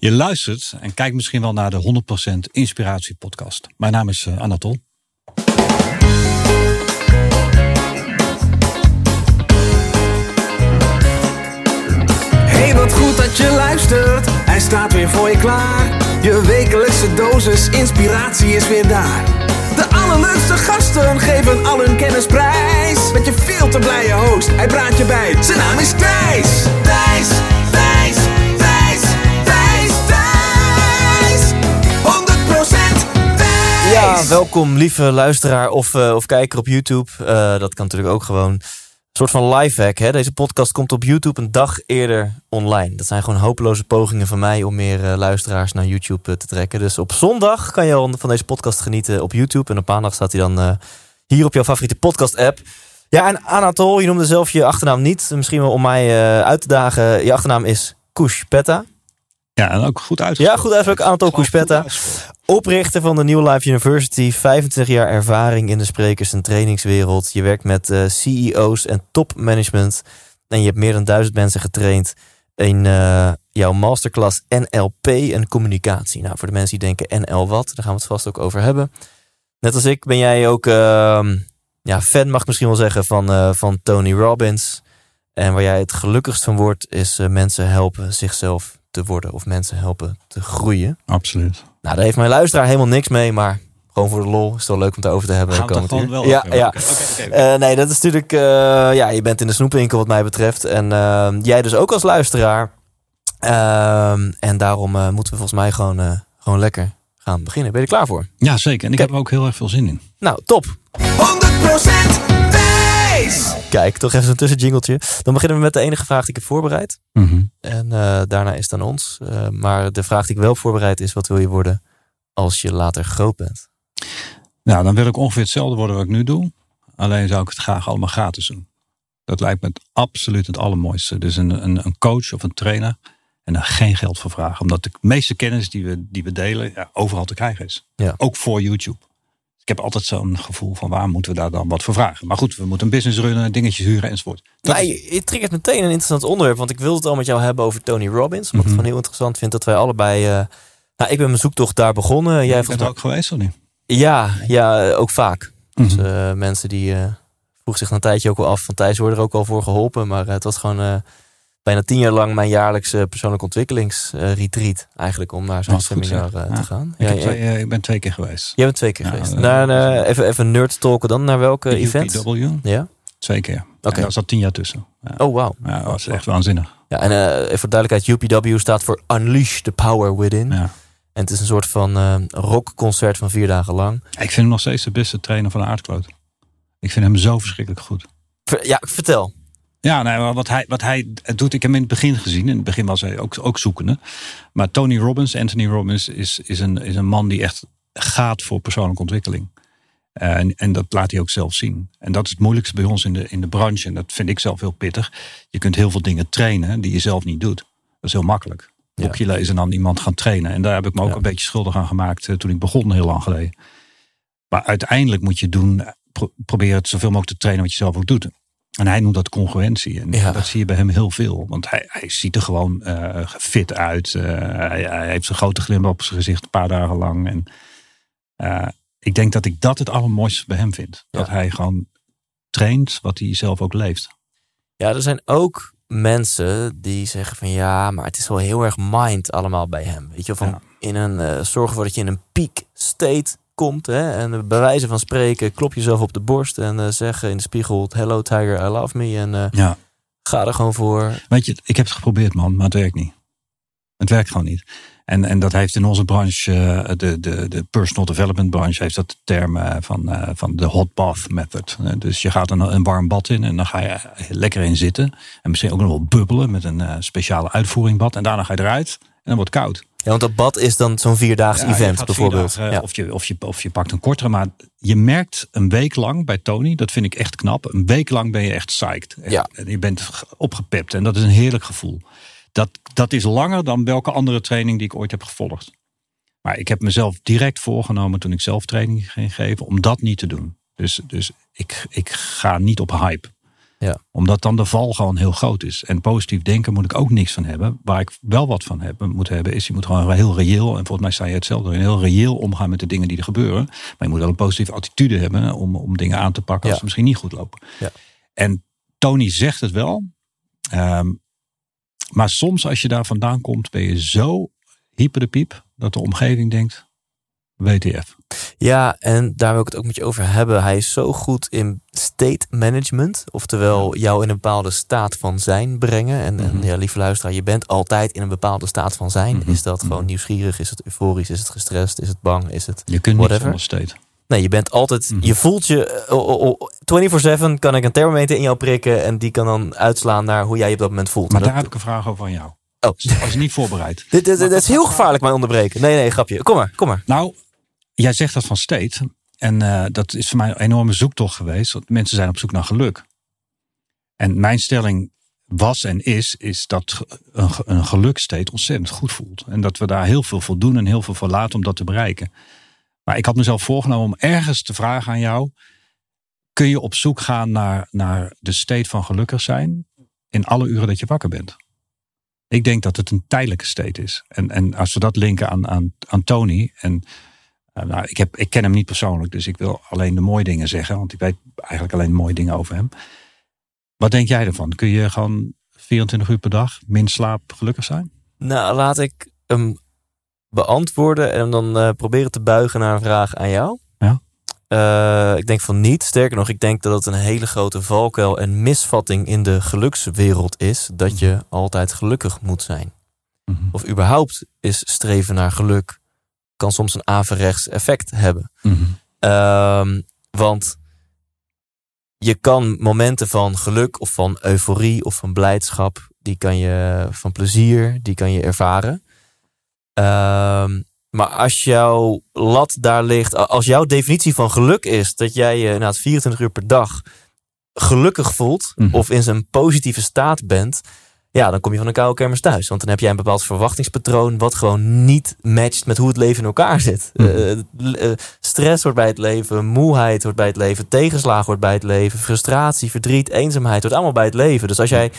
Je luistert en kijkt misschien wel naar de 100% Inspiratie podcast. Mijn naam is uh, Anatol. Hey, wat goed dat je luistert. Hij staat weer voor je klaar. Je wekelijkse dosis inspiratie is weer daar. De allerleukste gasten geven al hun kennis prijs. Met je veel te blije host, hij praat je bij. Zijn naam is. Thijs, Thijs, Ja, welkom lieve luisteraar of, uh, of kijker op YouTube. Uh, dat kan natuurlijk ook gewoon. Een soort van lifehack. Hè? Deze podcast komt op YouTube een dag eerder online. Dat zijn gewoon hopeloze pogingen van mij om meer uh, luisteraars naar YouTube te trekken. Dus op zondag kan je al van deze podcast genieten op YouTube. En op maandag staat hij dan hier op jouw favoriete podcast app. Ja, en Anatol, je noemde zelf je achternaam niet. Misschien wel om mij uit te dagen. Je achternaam is Kushpetta. Ja, en ook goed uitgesproken. Ja, goed uitgesproken. Anatol Kushpetta. Oprichter van de New Life University. 25 jaar ervaring in de sprekers- en trainingswereld. Je werkt met uh, CEO's en topmanagement. En je hebt meer dan duizend mensen getraind in uh, jouw masterclass NLP en communicatie. Nou, voor de mensen die denken NL wat, daar gaan we het vast ook over hebben. Net als ik ben jij ook uh, ja, fan, mag ik misschien wel zeggen, van, uh, van Tony Robbins. En waar jij het gelukkigst van wordt, is mensen helpen zichzelf te worden of mensen helpen te groeien. Absoluut. Nou, daar heeft mijn luisteraar helemaal niks mee, maar gewoon voor de lol is het wel leuk om het over te hebben. Gaan we gewoon wel ja, ja. Okay, okay, okay. Uh, nee, dat is natuurlijk, uh, ja, je bent in de snoepwinkel wat mij betreft. En uh, jij dus ook als luisteraar. Ehm, en daarom eh, moeten we volgens mij gewoon, gewoon lekker gaan beginnen. Ben je er klaar voor? Ja, zeker. En ik Kijk. heb er ook heel erg veel zin in. Nou, top. 100% Thijs! Kijk, toch even zo'n tussenjingeltje. Dan beginnen we met de enige vraag die ik heb voorbereid. Mm -hmm. En uh, daarna is het aan ons. Uh, maar de vraag die ik wel voorbereid is: wat wil je worden als je later groot bent? Nou, dan wil ik ongeveer hetzelfde worden wat ik nu doe. Alleen zou ik het graag allemaal gratis doen. Dat lijkt me het absoluut het allermooiste. Dus een, een, een coach of een trainer en daar geen geld voor vragen. Omdat de meeste kennis die we, die we delen ja, overal te krijgen is. Ja. Ook voor YouTube. Ik heb altijd zo'n gevoel van waar moeten we daar dan wat voor vragen. Maar goed, we moeten een business runnen, dingetjes huren enzovoort. Dat nou, je, je triggert meteen een interessant onderwerp. Want ik wilde het al met jou hebben over Tony Robbins. Omdat mm -hmm. ik het gewoon heel interessant vind dat wij allebei... Uh, nou, ik ben mijn zoektocht daar begonnen. Jij bent er ook geweest of niet? Ja, ja ook vaak. Mm -hmm. Dus uh, mensen die uh, vroegen zich een tijdje ook wel af. Van Thijs worden er ook al voor geholpen. Maar het was gewoon bijna tien jaar lang mijn jaarlijkse persoonlijke ontwikkelingsretreat. Eigenlijk om naar zo'n Oh, seminar uh, ja. te gaan. Ik, Ja, twee, eh, ik ben twee keer geweest. jij bent twee keer geweest. eh, naar, eh, even, even nerd talken dan. Naar welke event? UPW, Ja? twee keer. Oké. En daar zat tien jaar tussen. Ja, Oh, wauw. ja dat was echt waanzinnig. Ja, en eh, even voor duidelijkheid, UPW staat voor Unleash the Power Within. Ja. En het is een soort van eh, rockconcert van vier dagen lang. Ik vind hem nog steeds de beste trainer van de aardkloot. Ik vind hem zo verschrikkelijk goed. Ja, vertel. Ja, maar wat hij, wat hij doet, ik heb hem in het begin gezien. In het begin was hij ook, ook zoekende. Maar Tony Robbins, Anthony Robbins, is, is, een, is een man die echt gaat voor persoonlijke ontwikkeling. Eh, en, en dat laat hij ook zelf zien. En dat is het moeilijkste bij ons in de, in de branche. En dat vind ik zelf heel pittig. Je kunt heel veel dingen trainen die je zelf niet doet. Dat is heel makkelijk. Ja. Boekje lezen en dan iemand gaan trainen. En daar heb ik me ook Ja. een beetje schuldig aan gemaakt eh, toen ik begon, heel lang geleden. Maar uiteindelijk moet je doen, eh, pro- proberen het zoveel mogelijk te trainen wat je zelf ook doet. En hij noemt dat congruentie. En Ja. dat zie je bij hem heel veel. Want hij, hij ziet er gewoon eh, fit uit. Eh, hij, hij heeft een grote glimlach op zijn gezicht een paar dagen lang. En eh, ik denk dat ik dat het allermooiste bij hem vind. Dat hij gewoon traint wat hij zelf ook leeft. Ja, er zijn ook mensen die zeggen van ja, maar het is wel heel erg mind allemaal bij hem. Weet je, van Ja. in een zorgen voor dat je in een peak state komt. Hè, en bij wijze van spreken, klop jezelf op de borst en eh zeg in de spiegel: Hello Tiger, I love me. En eh, Ja. ga er gewoon voor. Weet je, ik heb het geprobeerd man, maar het werkt niet. Het werkt gewoon niet. En, en dat heeft in onze branche, eh, de, de, de personal development branche, heeft dat de term van, van de hot bath method. Dus je gaat een, een warm bad in en dan ga je lekker in zitten. En misschien ook nog wel bubbelen met een speciale uitvoering bad. En daarna ga je eruit en dan wordt het koud. Want dat bad is dan zo'n vierdaags Ja, event bijvoorbeeld. vier dagen, ja. of, je, of, je, of je pakt een kortere, maar je merkt een week lang bij Tony, dat vind ik echt knap. Een week lang ben je echt psyched. Echt. Ja. En je bent ge- opgepept en dat is een heerlijk gevoel. Dat, dat is langer dan welke andere training die ik ooit heb gevolgd. Maar ik heb mezelf direct voorgenomen toen ik zelf training ging geven, om dat niet te doen. Dus, dus ik, ik ga niet op hype. Ja. Omdat dan de val gewoon heel groot is. En positief denken moet ik ook niks van hebben. Waar ik wel wat van hebben, moet hebben, is je moet gewoon heel reëel, en volgens mij sta je hetzelfde, heel reëel omgaan met de dingen die er gebeuren. Maar je moet wel een positieve attitude hebben om, om dingen aan te pakken als Ja. ze misschien niet goed lopen. Ja. En Tony zegt het wel. Ehm, maar soms als je daar vandaan komt, ben je zo hyper de piep dat de omgeving denkt, WTF. Ja, en daar wil ik het ook met je over hebben. Hij is zo goed in state management. Oftewel jou in een bepaalde staat van zijn brengen. En, en Mhm. ja, lieve luisteraar, je bent altijd in een bepaalde staat van zijn. Mhm. Is dat gewoon Mhm. nieuwsgierig? Is het euforisch? Is het gestrest? Is het bang? Is het... Je kunt niet Whatever. zonder state. Nee, je bent altijd... Je voelt je... eh, oh, oh, oh, 24-7 kan ik een thermometer in jou prikken. En die kan dan uitslaan naar hoe jij je op dat moment voelt. Maar daar heb ik een vraag over aan jou. Oh. Als je niet voorbereid. Dit, dit, is heel gevaarlijk mij onderbreken. Nee, nee, grapje. Kom maar, kom maar. Nou, jij zegt dat van state. En eh, dat is voor mij een enorme zoektocht geweest. Want mensen zijn op zoek naar geluk. En mijn stelling was en is, is dat een, een geluksteed ontzettend goed voelt. En dat we daar heel veel voor doen en heel veel voor laten om dat te bereiken. Maar ik had mezelf voorgenomen om ergens te vragen aan jou. Kun je op zoek gaan naar, naar de state van gelukkig zijn in alle uren dat je wakker bent? Ik denk dat het een tijdelijke state is. En, en als we dat linken aan, aan, aan Tony. En nou, ik, heb, ik ken hem niet persoonlijk, dus ik wil alleen de mooie dingen zeggen. Want ik weet eigenlijk alleen mooie dingen over hem. Wat denk jij ervan? Kun je gewoon 24 uur per dag, min slaap, gelukkig zijn? Nou, laat ik hem beantwoorden en dan eh, proberen te buigen naar een vraag aan jou. Ja. Eh, ik denk van niet. Sterker nog, ik denk dat het een hele grote valkuil en misvatting in de gelukswereld is dat je altijd gelukkig moet zijn. Mhm. Of überhaupt is streven naar geluk kan soms een averechts effect hebben. Mhm. Ehm, want je kan momenten van geluk of van euforie of van blijdschap, die kan je van plezier, die kan je ervaren. Ehm, maar als jouw lat daar ligt, als jouw definitie van geluk is dat jij je na 24 uur per dag gelukkig voelt Mhm. of in zijn positieve staat bent, ja, dan kom je van een koude kermis thuis. Want dan heb jij een bepaald verwachtingspatroon wat gewoon niet matcht met hoe het leven in elkaar zit. Mhm. Eh, l- eh, stress hoort bij het leven, moeheid hoort bij het leven, tegenslagen hoort bij het leven, frustratie, verdriet, eenzaamheid hoort allemaal bij het leven. Dus als jij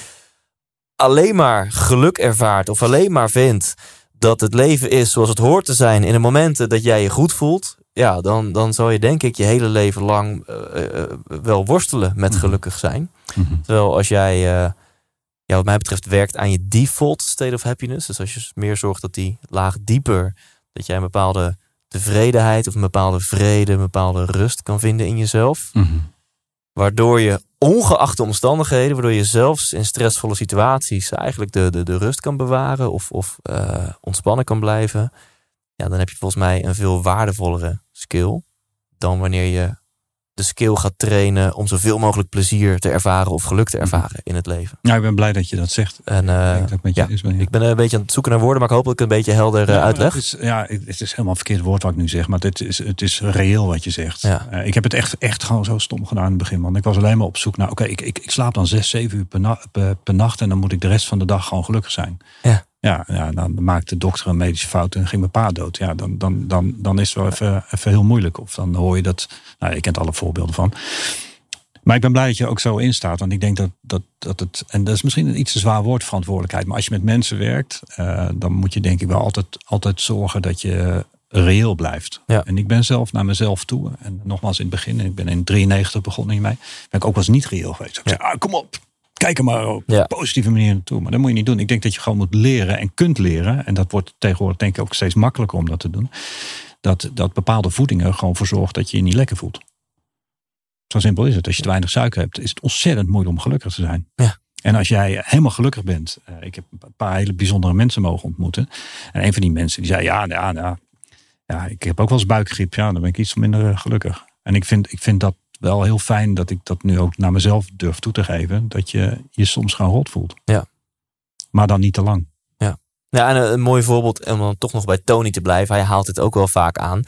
alleen maar geluk ervaart of alleen maar vindt dat het leven is zoals het hoort te zijn in de momenten dat jij je goed voelt, ja, dan, dan zal je denk ik je hele leven lang eh, eh, wel worstelen met Mhm. gelukkig zijn. Mhm. Terwijl als jij, eh, ja, wat mij betreft, werkt aan je default state of happiness. Dus als je meer zorgt dat die laag dieper, dat jij een bepaalde tevredenheid of een bepaalde vrede, een bepaalde rust kan vinden in jezelf. Mhm. Waardoor je ongeacht de omstandigheden, waardoor je zelfs in stressvolle situaties eigenlijk de, de, de rust kan bewaren of, of eh, ontspannen kan blijven. Ja, dan heb je volgens mij een veel waardevollere skill dan wanneer je de skill gaat trainen om zoveel mogelijk plezier te ervaren of geluk te ervaren in het leven. Nou, ik ben blij dat je dat zegt. En eh, ik denk dat ik met je ja, ik ben een beetje aan het zoeken naar woorden, maar ik hoop dat ik een beetje helder eh, Ja, uitleg. Het is, ja, het is helemaal verkeerd woord wat ik nu zeg, maar het is, het is reëel wat je zegt. Ja. Eh, ik heb het echt, echt gewoon zo stom gedaan in het begin, want ik was alleen maar op zoek naar, oké, ik, ik, ik slaap dan zes, zeven uur per, na- per, per nacht en dan moet ik de rest van de dag gewoon gelukkig zijn. Ja. Ja, ja, dan maakt de dokter een medische fout en ging mijn pa dood. Ja, dan, dan, dan, dan is het wel even, even heel moeilijk. Of dan hoor je dat, nou, je kent alle voorbeelden van. Maar ik ben blij dat je er ook zo in staat. Want ik denk dat, dat, dat het, en dat is misschien een iets te zwaar woord, verantwoordelijkheid. Maar als je met mensen werkt, eh, dan moet je denk ik wel altijd, altijd zorgen dat je reëel blijft. Ja. En ik ben zelf naar mezelf toe. En nogmaals in het begin, ik ben in 93 begonnen hiermee. Ben ik ook wel eens niet reëel geweest. Ik Ja. zei, ah, kom op, kijk er maar op Ja. positieve manier naartoe. Maar dat moet je niet doen. Ik denk dat je gewoon moet leren en kunt leren. En dat wordt tegenwoordig denk ik ook steeds makkelijker om dat te doen. Dat, dat bepaalde voedingen gewoon voor zorgt dat je je niet lekker voelt. Zo simpel is het. Als je te weinig suiker hebt, is het ontzettend moeilijk om gelukkig te zijn. Ja. En als jij helemaal gelukkig bent. eh, ik heb een paar hele bijzondere mensen mogen ontmoeten. En een van die mensen die zei, ja, ja, ja, ja ik heb ook wel eens buikgriep. Ja, dan ben ik iets minder eh, gelukkig. En ik vind, ik vind dat wel heel fijn dat ik dat nu ook naar mezelf durf toe te geven. Dat je je soms gewoon rot voelt. Ja. Maar dan niet te lang. Ja, en een, een mooi voorbeeld, om dan toch nog bij Tony te blijven, hij haalt dit ook wel vaak aan,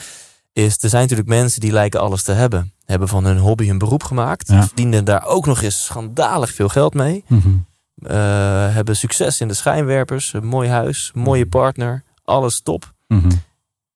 is er zijn natuurlijk mensen die lijken alles te hebben. Hebben van hun hobby hun beroep gemaakt, Ja. verdienen daar ook nog eens schandalig veel geld mee, eh, hebben succes in de schijnwerpers, een mooi huis, een mooie partner, alles top. Mhm.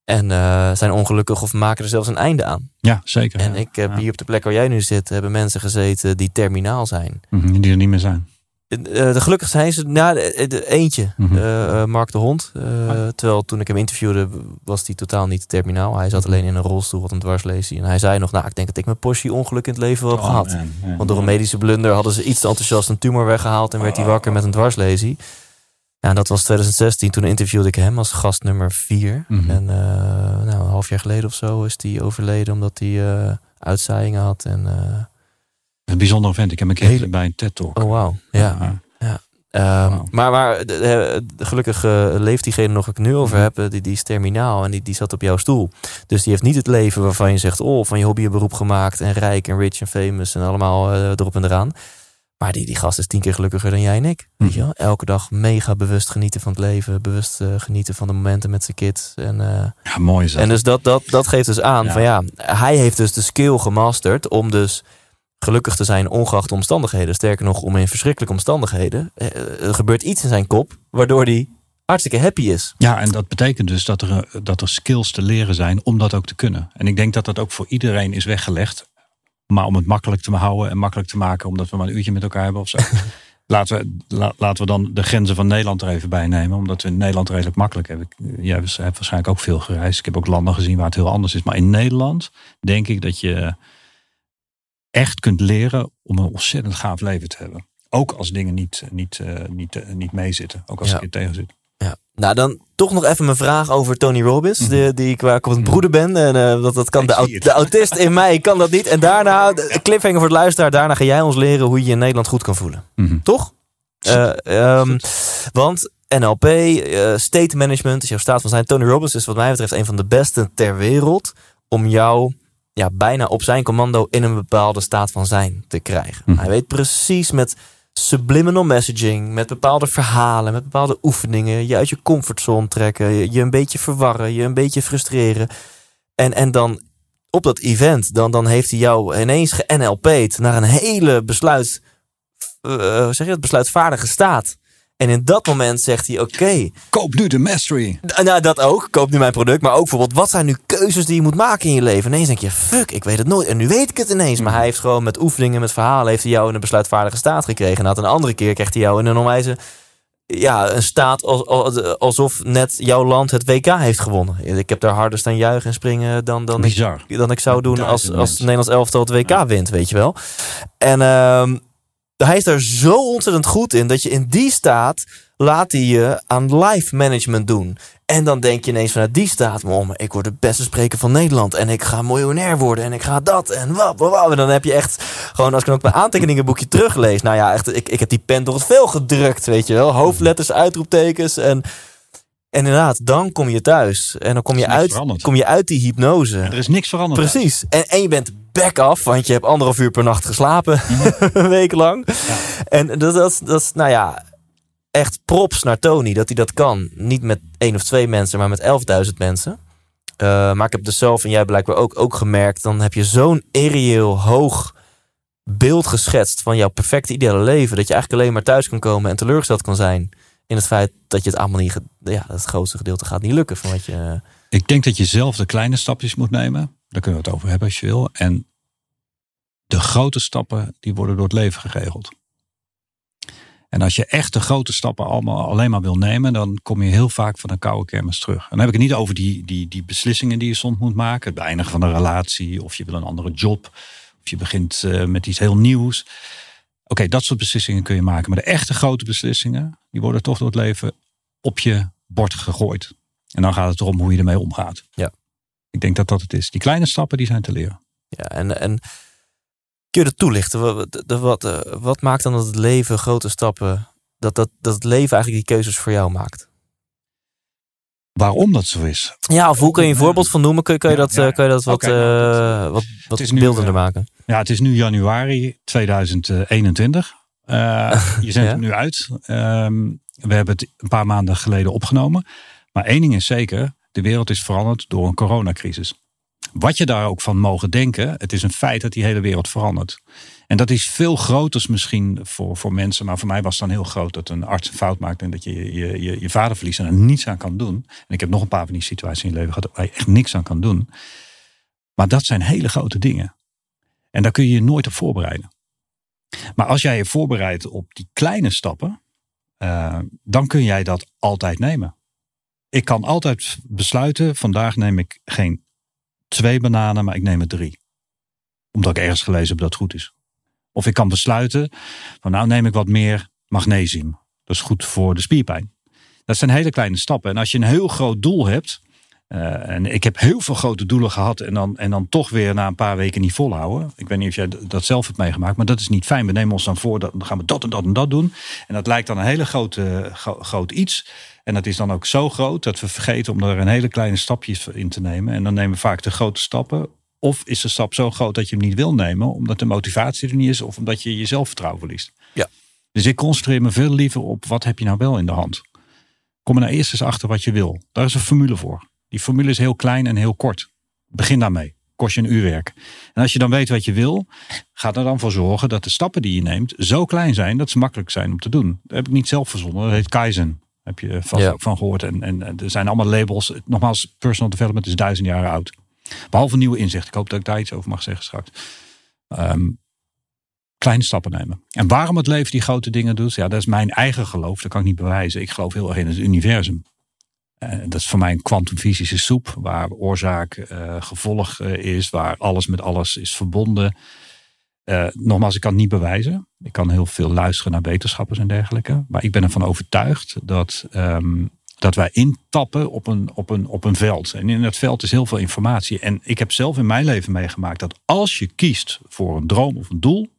En uh, zijn ongelukkig of maken er zelfs een einde aan. Ja, zeker. En ik heb hier op de plek waar jij nu zit, hebben mensen gezeten die terminaal zijn. Mhm, die er niet meer zijn. Uh, de gelukkig zijn ze, nou, de, eentje, mm -hmm. Mark de Hond. Ah. Terwijl toen ik hem interviewde, was hij totaal niet terminaal. Hij zat mhm. alleen in een rolstoel, wat een dwarslesie. En hij zei nog, nou, ik denk dat ik mijn portie ongeluk in het leven wel heb oh, gehad. Man, man, Want door een medische blunder hadden ze iets te enthousiast een tumor weggehaald en werd hij oh. wakker met een dwarslesie. Ja, dat was 2016. Toen interviewde ik hem als gast nummer 4. Mhm. En uh, nou, een half jaar geleden of zo is hij overleden omdat hij uh, uitzaaiingen had. En, uh, een bijzondere vent. Ik heb een keer hele... bij een TED-talk. Oh, wauw. Ja. ja. ja. Um, wow. Maar, maar gelukkig leeft diegene nog ik nu over mhm. heb. Die, die is terminaal en die, die zat op jouw stoel. Dus die heeft niet het leven waarvan je zegt... oh, van je hobby een beroep gemaakt en rijk en rich en famous en allemaal erop en eraan. Maar die, die gast is tien keer gelukkiger dan jij en ik. Weet je wel? Elke dag mega bewust genieten van het leven. Bewust uh, genieten van de momenten met zijn kids. En, uh, ja, mooi dat. En dus dat, dat, dat geeft dus aan van ja, hij heeft dus de skill gemasterd om dus gelukkig te zijn ongeacht omstandigheden. Sterker nog, om in verschrikkelijke omstandigheden. Uh, er gebeurt iets in zijn kop waardoor hij hartstikke happy is. Ja, en dat betekent dus dat er, dat er skills te leren zijn om dat ook te kunnen. En ik denk dat dat ook voor iedereen is weggelegd. Maar om het makkelijk te houden en makkelijk te maken, omdat we maar een uurtje met elkaar hebben of zo. laten, we, laten we dan de grenzen van Nederland er even bij nemen. Omdat we in Nederland redelijk makkelijk hebben. Jij hebt waarschijnlijk ook veel gereisd. Ik heb ook landen gezien waar het heel anders is. Maar in Nederland denk ik dat je echt kunt leren om een ontzettend gaaf leven te hebben. Ook als dingen niet, niet, uh, niet, uh, niet meezitten. Ook als ja. het tegen zit. Nou, dan toch nog even mijn vraag over Tony Robbins. Mm -hmm. die, waar ik op een broeder ben. En uh, dat, dat kan de, de, autist in mij kan dat niet. En daarna, de cliffhanger voor het luisteraar. Daarna ga jij ons leren hoe je je in Nederland goed kan voelen. Mm -hmm. Toch? Uh, um, want NLP, uh, state management is jouw staat van zijn. Tony Robbins is wat mij betreft een van de beste ter wereld. Om jou ja, bijna op zijn commando in een bepaalde staat van zijn te krijgen. Mm -hmm. Hij weet precies met subliminal messaging, met bepaalde verhalen, met bepaalde oefeningen, je uit je comfortzone trekken, je een beetje verwarren, je een beetje frustreren. En, en dan op dat event, dan, dan heeft hij jou ineens ge-NLP'd naar een hele besluit, uh, zeg je besluitvaardige staat. En in dat moment zegt hij: Oké. koop nu de mastery. Nou, dat ook. Koop nu mijn product. Maar ook bijvoorbeeld: wat zijn nu keuzes die je moet maken in je leven? Ineens denk je: Fuck, ik weet het nooit. En nu weet ik het ineens. Maar hij heeft gewoon met oefeningen, met verhalen, heeft hij jou in een besluitvaardige staat gekregen. En had een andere keer krijgt hij jou in een onwijze. Ja, een staat alsof net jouw land het WK heeft gewonnen. Ik heb daar harder staan juichen en springen dan, dan, Bizar. ik, dan ik zou doen als, als het Nederlands elftal het WK ja. wint, weet je wel. En uh, hij is daar zo ontzettend goed in dat je in die staat laat hij je aan live management doen. En dan denk je ineens vanuit die staat, oh, ik word de beste spreker van Nederland en ik ga miljonair worden en ik ga dat en wat, wat. En dan heb je echt, gewoon als ik dan ook mijn aantekeningenboekje teruglees, nou ja, echt, ik, ik heb die pen door het veel gedrukt, weet je wel. Hoofdletters, uitroeptekens en... En inderdaad, dan kom je thuis. En dan kom je, uit, kom je uit die hypnose. er is niks veranderd. Precies. En, en je bent back af, want je hebt anderhalf uur per nacht geslapen. Mhm. een week lang. Ja. En dat, dat, dat is, nou ja, echt props naar Tony dat hij dat kan. Niet met één of twee mensen, maar met 11.000 mensen. Uh, maar ik heb dus zelf en jij blijkbaar ook, ook gemerkt. Dan heb je zo'n irreëel hoog beeld geschetst van jouw perfecte ideale leven. Dat je eigenlijk alleen maar thuis kan komen en teleurgesteld kan zijn in het feit dat je het allemaal niet, ja, het grootste gedeelte gaat niet lukken van wat je. Ik denk dat je zelf de kleine stapjes moet nemen. Daar kunnen we het over hebben als je wil. En de grote stappen, die worden door het leven geregeld. En als je echt de grote stappen allemaal alleen maar wil nemen, dan kom je heel vaak van een koude kermis terug. En dan heb ik het niet over die, die, die beslissingen die je soms moet maken. Het beëindigen van een relatie, of je wil een andere job, of je begint uh, met iets heel nieuws. Oké, dat soort beslissingen kun je maken. Maar de echte grote beslissingen, die worden toch door het leven op je bord gegooid. En dan gaat het erom hoe je ermee omgaat. Ja. Ik denk dat dat het is. Die kleine stappen, die zijn te leren. Ja, en, en kun je dat toelichten? Wat, wat, eh, wat maakt dan dat het leven grote stappen, dat, dat, dat het leven eigenlijk die keuzes voor jou maakt? Waarom dat zo is. Ja, of hoe kun je een voorbeeld van noemen? Kun, kun je, dat, ja, kun je dat wat, okay, uh, wat, wat beeldender maken? Ja, het is nu januari 2021. Uh, je zendt ja? het nu uit. Um, we hebben het een paar maanden geleden opgenomen. Maar één ding is zeker, de wereld is veranderd door een coronacrisis. wat je daar ook van mogen denken, het is een feit dat die hele wereld verandert. En dat is veel groter misschien voor, voor mensen. Maar voor mij was het dan heel groot dat een arts een fout maakt en dat je je, je, je vader verliest en er niets aan kan doen. En ik heb nog een paar van die situaties in je leven gehad waar je echt niks aan kan doen. Maar dat zijn hele grote dingen. En daar kun je je nooit op voorbereiden. Maar als jij je voorbereidt op die kleine stappen, uh, dan kun jij dat altijd nemen. Ik kan altijd besluiten, vandaag neem ik geen twee bananen, maar ik neem er drie. Omdat ik ergens gelezen heb dat het goed is. Of ik kan besluiten, van nou neem ik wat meer magnesium. Dat is goed voor de spierpijn. Dat zijn hele kleine stappen. En als je een heel groot doel hebt, uh, en ik heb heel veel grote doelen gehad en dan, en dan toch weer na een paar weken niet volhouden. Ik weet niet of jij dat zelf hebt meegemaakt, maar dat is niet fijn. We nemen ons dan voor, dat, dan gaan we dat en dat en dat doen. En dat lijkt dan een hele grote, groot iets. En dat is dan ook zo groot dat we vergeten om er een hele kleine stapjes in te nemen. En dan nemen we vaak de grote stappen. Of is de stap zo groot dat je hem niet wil nemen, omdat de motivatie er niet is, of omdat je je zelfvertrouwen verliest. Ja. Dus ik concentreer me veel liever op wat heb je nou wel in de hand. Kom er nou eerst eens achter wat je wil. Daar is een formule voor. Die formule is heel klein en heel kort. Begin daarmee. Kost je een uur werk. En als je dan weet wat je wil, ga er dan voor zorgen dat de stappen die je neemt zo klein zijn dat ze makkelijk zijn om te doen. Dat heb ik niet zelf verzonnen. Dat heet Kaizen. Heb je vast ook van gehoord. En, en er zijn allemaal labels. Nogmaals, personal development is duizend jaar oud. Behalve nieuwe inzicht. Ik hoop dat ik daar iets over mag zeggen straks. Um, kleine stappen nemen. En waarom het leven die grote dingen doet, ja, dat is mijn eigen geloof. Dat kan ik niet bewijzen. Ik geloof heel erg in het universum. Uh, dat is voor mij een kwantumfysische soep, waar oorzaak uh, gevolg uh, is, waar alles met alles is verbonden. nogmaals, ik kan het niet bewijzen. Ik kan heel veel luisteren naar wetenschappers en dergelijke. Maar ik ben ervan overtuigd dat, um, dat wij intappen op een, op, een, op een veld. En in dat veld is heel veel informatie. En ik heb zelf in mijn leven meegemaakt dat als je kiest voor een droom of een doel.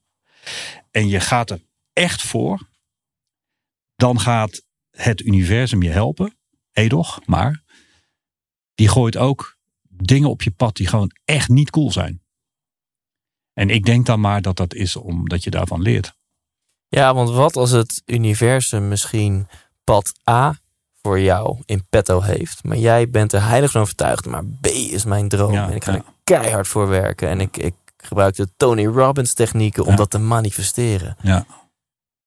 en je gaat er echt voor. dan gaat het universum je helpen edoch, maar die gooit ook dingen op je pad die gewoon echt niet cool zijn. En ik denk dan maar dat dat is omdat je daarvan leert. Ja, want wat als het universum misschien pad A voor jou in petto heeft, maar jij bent er heilig van overtuigd, maar B is mijn droom ja, en ik ga ja. er keihard voor werken en ik, ik gebruik de Tony Robbins technieken om ja. dat te manifesteren. Ja.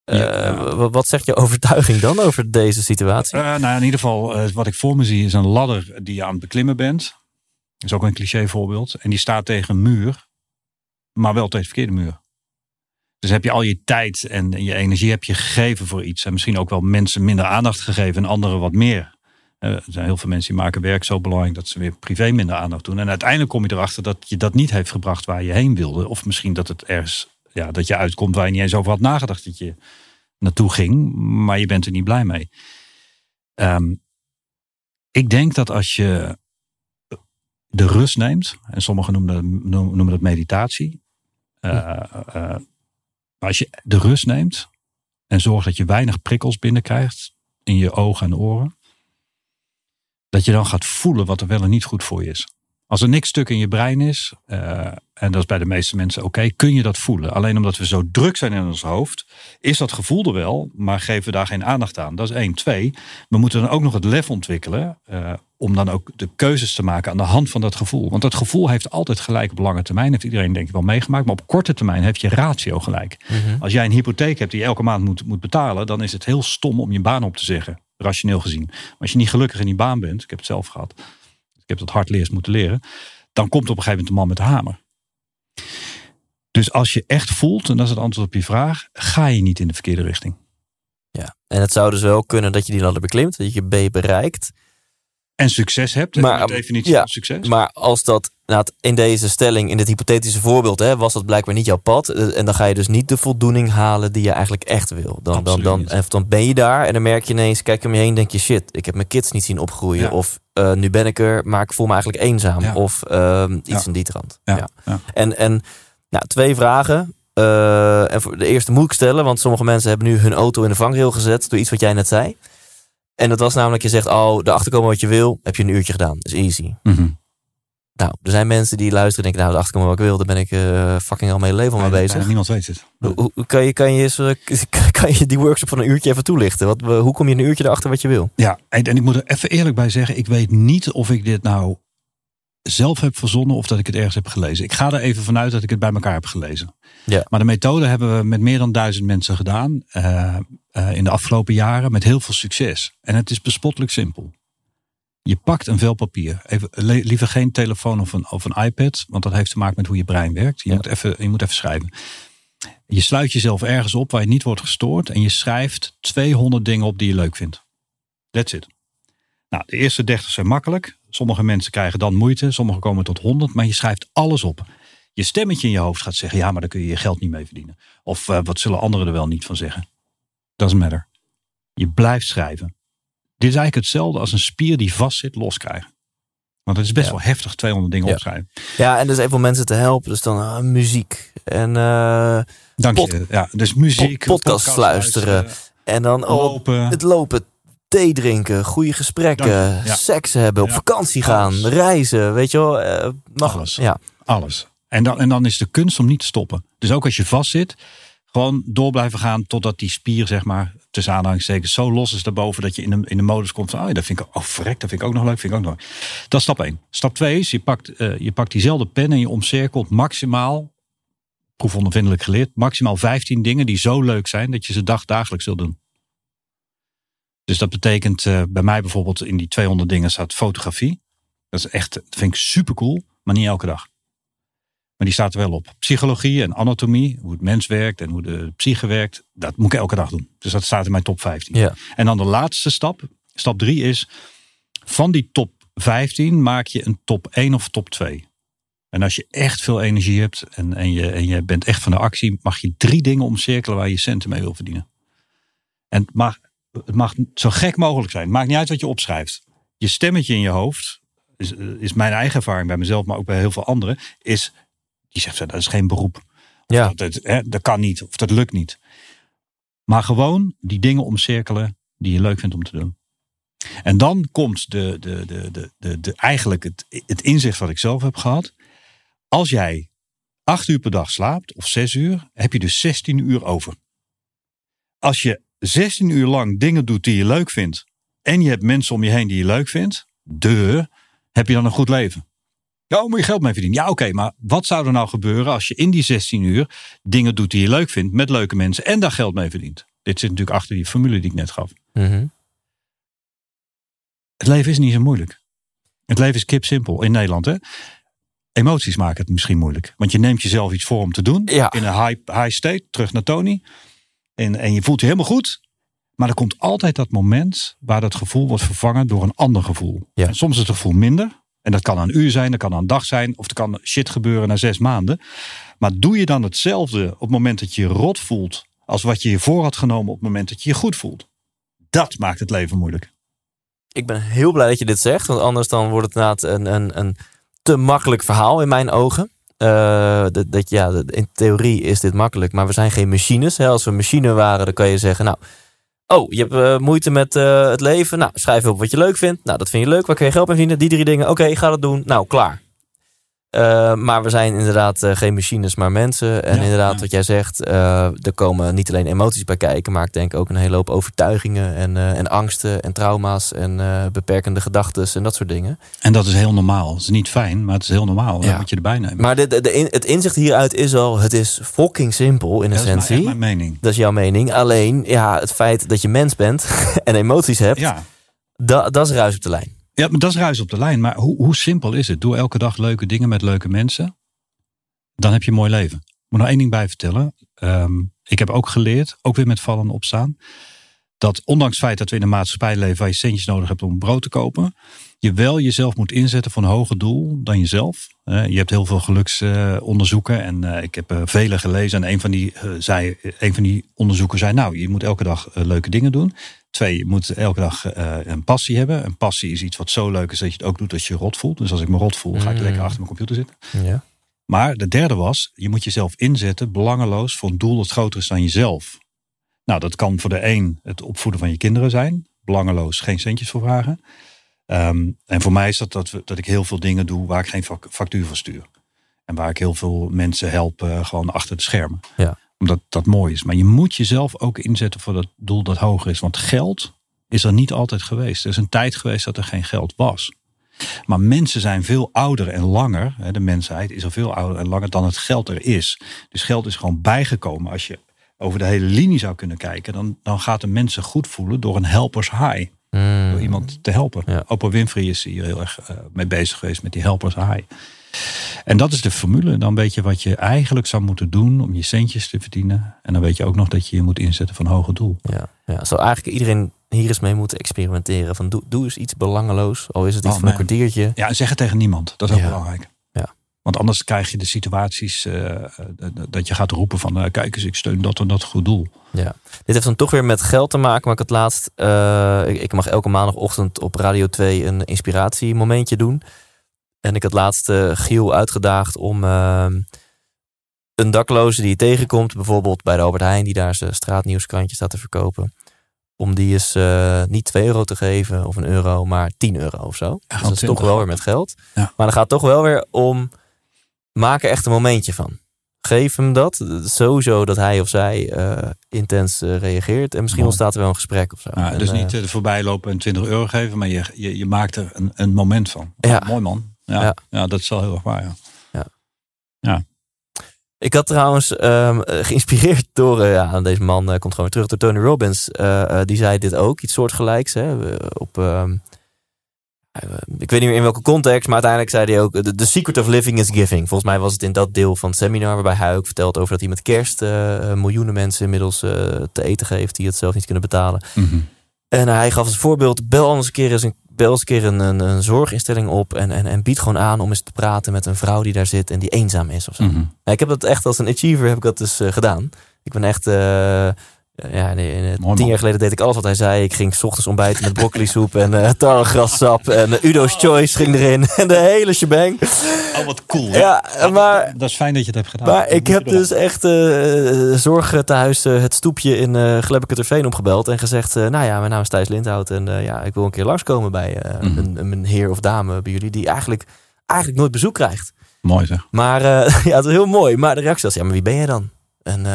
Uh, wat zegt je overtuiging dan over deze situatie? Uh, nou, in ieder geval, uh, wat ik voor me zie is een ladder die je aan het beklimmen bent. Dat is ook een cliché voorbeeld. En die staat tegen een muur, maar wel tegen de verkeerde muur. Dus heb je al je tijd en je energie heb je gegeven voor iets. En misschien ook wel mensen minder aandacht gegeven en anderen wat meer. er zijn heel veel mensen die maken werk zo belangrijk dat ze weer privé minder aandacht doen. En uiteindelijk kom je erachter dat je dat niet heeft gebracht waar je heen wilde. Of misschien dat het ergens ja, dat je uitkomt waar je niet eens over had nagedacht dat je naartoe ging, maar je bent er niet blij mee. Um, ik denk dat als je de rust neemt, en sommigen noemen dat, noemen dat meditatie. Uh, uh, als je de rust neemt en zorgt dat je weinig prikkels binnenkrijgt in je ogen en oren, dat je dan gaat voelen wat er wel en niet goed voor je is. Als er niks stuk in je brein is, uh, en dat is bij de meeste mensen oké, kun je dat voelen. Alleen omdat we zo druk zijn in ons hoofd, is dat gevoel er wel, maar geven we daar geen aandacht aan. Dat is één. Twee, we moeten dan ook nog het lef ontwikkelen uh, om dan ook de keuzes te maken aan de hand van dat gevoel. Want dat gevoel heeft altijd gelijk op lange termijn. Heeft iedereen denk ik wel meegemaakt. Maar op korte termijn heeft je ratio gelijk. -hmm. Als jij een hypotheek hebt die je elke maand moet, moet betalen, dan is het heel stom om je baan op te zeggen. Rationeel gezien. Maar als je niet gelukkig in die baan bent, ik heb het zelf gehad ik heb dat hard leers moeten leren. Dan komt op een gegeven moment de man met de hamer. Dus als je echt voelt, en dat is het antwoord op je vraag, ga je niet in de verkeerde richting. Ja, en het zou dus wel kunnen dat je die ladder beklimt, dat je B bereikt. En succes hebt, maar, de definitie ja, van succes. Maar als dat nou, in deze stelling, in dit hypothetische voorbeeld, hè, was dat blijkbaar niet jouw pad. Eh, en dan ga je dus niet de voldoening halen die je eigenlijk echt wil. Dan, dan, dan, en dan ben je daar en dan merk je ineens, kijk om je heen, denk je shit, ik heb mijn kids niet zien opgroeien. Ja. Of uh, nu ben ik er, maar ik voel me eigenlijk eenzaam. Ja. Of uh, iets in die trant. Ja. En, en nou, twee vragen. Uh, en voor de eerste moet ik stellen, want sommige mensen hebben nu hun auto in de vangrail gezet door iets wat jij net zei. En dat was namelijk, je zegt, oh, erachter komen wat je wil, heb je een uurtje gedaan. Dat is easy. Mm -hmm. Nou, er zijn mensen die luisteren en denken, nou, erachter komen wat ik wil, daar ben ik uh, fucking al mijn leven al mee bezig. Niemand weet het. Hoe, hoe, kan, je, kan, je, kan je die workshop van een uurtje even toelichten? Wat, hoe kom je een uurtje erachter wat je wil? Ja, en, en ik moet er even eerlijk bij zeggen, ik weet niet of ik dit nou zelf heb verzonnen of dat ik het ergens heb gelezen. Ik ga er even vanuit dat ik het bij elkaar heb gelezen. Ja. Maar de methode hebben we met meer dan duizend mensen gedaan uh, uh, in de afgelopen jaren met heel veel succes. En het is bespottelijk simpel. Je pakt een vel papier. Even, liever geen telefoon of een, of een iPad, want dat heeft te maken met hoe je brein werkt. Je, Ja. moet, even, je moet even schrijven. Je sluit jezelf ergens op waar je niet wordt gestoord en je schrijft 200 dingen op die je leuk vindt. That's it. Nou, de eerste 30 zijn makkelijk. Sommige mensen krijgen dan moeite, sommigen komen tot 100, maar je schrijft alles op. Je stemmetje in je hoofd gaat zeggen: ja, maar daar kun je je geld niet mee verdienen. Of uh, wat zullen anderen er wel niet van zeggen? Doesn't matter. Je blijft schrijven. Dit is eigenlijk hetzelfde als een spier die vastzit loskrijgen. Want het is best Ja. wel heftig, 200 dingen Ja. opschrijven. Ja, en dus even om mensen te helpen. Dus dan ah, muziek. En, eh, Dank je. Ja, dus muziek, pod- podcast luisteren. en dan oh, lopen. het lopen, thee drinken, goede gesprekken. Ja. seks hebben, op Ja. vakantie gaan, Alles. reizen. Weet je wel, eh, mag Alles. Ja, Alles. En dan, en dan is de kunst om niet te stoppen. Dus ook als je vastzit, gewoon door blijven gaan totdat die spier, zeg maar, tussen aanhalingstekens, zo los is daarboven dat je in de, in de modus komt van, oh, ja, dat vind ik, oh, verrek, dat vind ik ook nog leuk, vind ik ook nog leuk. Dat is stap 1. Stap 2 is, je pakt, eh, je pakt diezelfde pen en je omcirkelt maximaal, proefondervindelijk geleerd, maximaal 15 dingen die zo leuk zijn dat je ze dag dagelijks wil doen. Dus dat betekent eh, bij mij bijvoorbeeld in die 200 dingen staat fotografie. Dat is echt, dat vind ik super cool, maar niet elke dag. Maar die staat er wel op. Psychologie en anatomie, hoe het mens werkt en hoe de psyche werkt, dat moet ik elke dag doen. Dus dat staat in mijn top 15. ja. En dan de laatste stap, stap 3 is, van die top 15 maak je een top 1 of top 2. En als je echt veel energie hebt en, en, je, en je bent echt van de actie, mag je drie dingen omcirkelen waar je centen mee wil verdienen. En mag, het mag zo gek mogelijk zijn. Het maakt niet uit wat je opschrijft. Je stemmetje in je hoofd, is, is mijn eigen ervaring bij mezelf, maar ook bij heel veel anderen, is, die zegt, dat is geen beroep. ja. Dat, hè, dat kan niet of dat lukt niet. Maar gewoon die dingen omcirkelen die je leuk vindt om te doen. En dan komt de, de, de, de, de, de, eigenlijk het, het inzicht wat ik zelf heb gehad. Als jij acht uur per dag slaapt of zes uur, heb je dus 16 uur over. Als je 16 uur lang dingen doet die je leuk vindt en je hebt mensen om je heen die je leuk vindt, de, heb je dan een goed leven. Ja, moet je geld mee verdienen. Ja, oké, maar wat zou er nou gebeuren als je in die 16 uur dingen doet die je leuk vindt met leuke mensen en daar geld mee verdient? Dit zit natuurlijk achter die formule die ik net gaf. Mhm. Het leven is niet zo moeilijk. Het leven is kip simpel in Nederland. Hè? Emoties maken het misschien moeilijk. Want je neemt jezelf iets voor om te doen. Ja. In een high, high state, terug naar Tony. En, en je voelt je helemaal goed. Maar er komt altijd dat moment waar dat gevoel wordt vervangen door een ander gevoel. Ja. En soms is het gevoel minder. En dat kan een uur zijn, dat kan een dag zijn. Of er kan shit gebeuren na zes maanden. Maar doe je dan hetzelfde op het moment dat je je rot voelt. Als wat je je voor had genomen op het moment dat je je goed voelt. Dat maakt het leven moeilijk. Ik ben heel blij dat je dit zegt, want anders dan wordt het inderdaad een, een, een te makkelijk verhaal in mijn ogen. Eh, dat, ja, in theorie is dit makkelijk, maar we zijn geen machines. Hè. Als we een machine waren, dan kan je zeggen, nou, oh, je hebt eh, moeite met eh, het leven. Nou, schrijf op wat je leuk vindt. Nou, dat vind je leuk. Waar kun je geld mee verdienen? Die drie dingen. Oké, ik ga dat doen. Nou, klaar. Eh, maar we zijn inderdaad eh, geen machines, maar mensen. En Ja, inderdaad, ja. wat jij zegt, eh, er komen niet alleen emoties bij kijken, maar ik denk ook een hele hoop overtuigingen en, en angsten en trauma's en beperkende gedachten en dat soort dingen. En dat is heel normaal. Het is niet fijn, maar het is heel normaal. Ja. Dat moet je erbij nemen. Maar de, de, de in- het inzicht hieruit is al, het is fucking simpel in dat is mijn, essentie. mening. Dat is jouw mening. Alleen, ja, het feit dat je mens bent en emoties hebt, Ja. da- dat is ruis op de lijn. Ja, maar dat is ruis op de lijn. Maar hoe, hoe simpel is het? Doe elke dag leuke dingen met leuke mensen. Dan heb je een mooi leven. Ik moet nog één ding bij vertellen. Ehm, ik heb ook geleerd, ook weer met vallen en opstaan. Dat ondanks het feit dat we in een maatschappij leven waar je centjes nodig hebt om brood te kopen. Je wel jezelf moet inzetten voor een hoger doel dan jezelf. Eh, je hebt heel veel geluksonderzoeken en eh, ik heb eh, vele gelezen. En een van, die, zei, een van die onderzoeken zei, nou, je moet elke dag leuke dingen doen. Twee, je moet elke dag eh, een passie hebben. Een passie is iets wat zo leuk is dat je het ook doet als je rot voelt. Dus als ik me rot voel, ga ik Mm. lekker achter mijn computer zitten. Ja. Maar de derde was, je moet jezelf inzetten, belangeloos, voor een doel dat groter is dan jezelf. Nou, dat kan voor de een het opvoeden van je kinderen zijn. Belangeloos, geen centjes voor vragen. Ehm, en voor mij is dat, dat dat ik heel veel dingen doe waar ik geen fac- factuur voor stuur. En waar ik heel veel mensen help eh, gewoon achter de schermen. Ja. Omdat dat mooi is. Maar je moet jezelf ook inzetten voor dat doel dat hoger is. Want geld is er niet altijd geweest. Er is een tijd geweest dat er geen geld was. Maar mensen zijn veel ouder en langer. De mensheid is al veel ouder en langer dan het geld er is. Dus geld is gewoon bijgekomen. Als je over de hele linie zou kunnen kijken, dan, dan gaat de mensen goed voelen door een helpers high. Mm. Door iemand te helpen. Ja. Oprah Winfrey is hier heel erg eh, mee bezig geweest met die helpers high. En dat is de formule. Dan weet je wat je eigenlijk zou moeten doen om je centjes te verdienen. En dan weet je ook nog dat je je moet inzetten van hoger doel. Ja, ja, zou eigenlijk iedereen hier eens mee moeten experimenteren. Van doe, doe eens iets belangeloos. Al is het iets Oh, van een kwartiertje. Ja, en zeg het tegen niemand. Dat is ook Ja. belangrijk. Ja. Want anders krijg je de situaties eh, eh, dat je gaat roepen van... eh, kijk eens, ik steun dat en dat goed doel. Ja. Dit heeft dan toch weer met geld te maken. Maar ik had laatst... ik, ik mag elke maandagochtend op Radio 2 een inspiratiemomentje doen. En ik had laatst eh, Giel uitgedaagd om... eh, een dakloze die je tegenkomt, bijvoorbeeld bij de Albert Heijn, die daar zijn straatnieuwskrantje staat te verkopen, om die eens eh, niet 2 euro te geven of een euro, maar 10 euro of zo. dus dat is 20 toch wel weer met geld. Ja. Maar dan gaat het toch wel weer om, maak er echt een momentje van. Geef hem dat. Sowieso dat hij of zij eh, intens reageert. En misschien Mooi. ontstaat er wel een gesprek of zo. Ja, En, dus niet voorbij lopen en 20 euro geven, maar je, je, je maakt er een, een moment van. Ja. Mooi man. Ja, Ja. ja. dat is wel heel erg waar. Ja. Ik had trouwens ehm, eh, geïnspireerd door, eh, ja, deze man eh, komt gewoon weer terug, door Tony Robbins. Die zei dit ook, iets soortgelijks. Hè, op, ehm, eh, ik weet niet meer in welke context, maar uiteindelijk zei hij ook: The, secret of living is giving. Volgens mij was het in dat deel van het seminar, waarbij hij ook vertelt over dat hij met kerst miljoenen mensen inmiddels te eten geeft die het zelf niet kunnen betalen. Mhm. En hij gaf als voorbeeld: bel anders een keer eens een, bel eens een, keer een, een, een zorginstelling op en, en, en bied gewoon aan om eens te praten met een vrouw die daar zit en die eenzaam is of zo. Mhm. Ik heb dat echt als een achiever heb ik dat dus eh, gedaan. Ik ben echt. Eh, ja, nee, nee, Mooi, tien man. jaar geleden deed ik alles wat hij zei. Ik ging 's ochtends ontbijten met broccoli soep en eh tarwegrassap. En eh, Udo's Choice ging erin. En de hele shebang. Oh, wat cool. Ja, maar, Dat is fijn dat je het hebt gedaan. maar Dat ik heb je dus echt eh zorg thuis eh, het stoepje in eh Glebbeketerveen opgebeld. En gezegd, eh, nou ja, mijn naam is Thijs Lindhout. En eh, ja, ik wil een keer langskomen bij eh, Mhm. een, een heer of dame bij jullie. Die eigenlijk, eigenlijk nooit bezoek krijgt. Mooi zeg. Maar eh, ja, het is heel mooi. Maar de reactie was, ja, maar wie ben jij dan? En,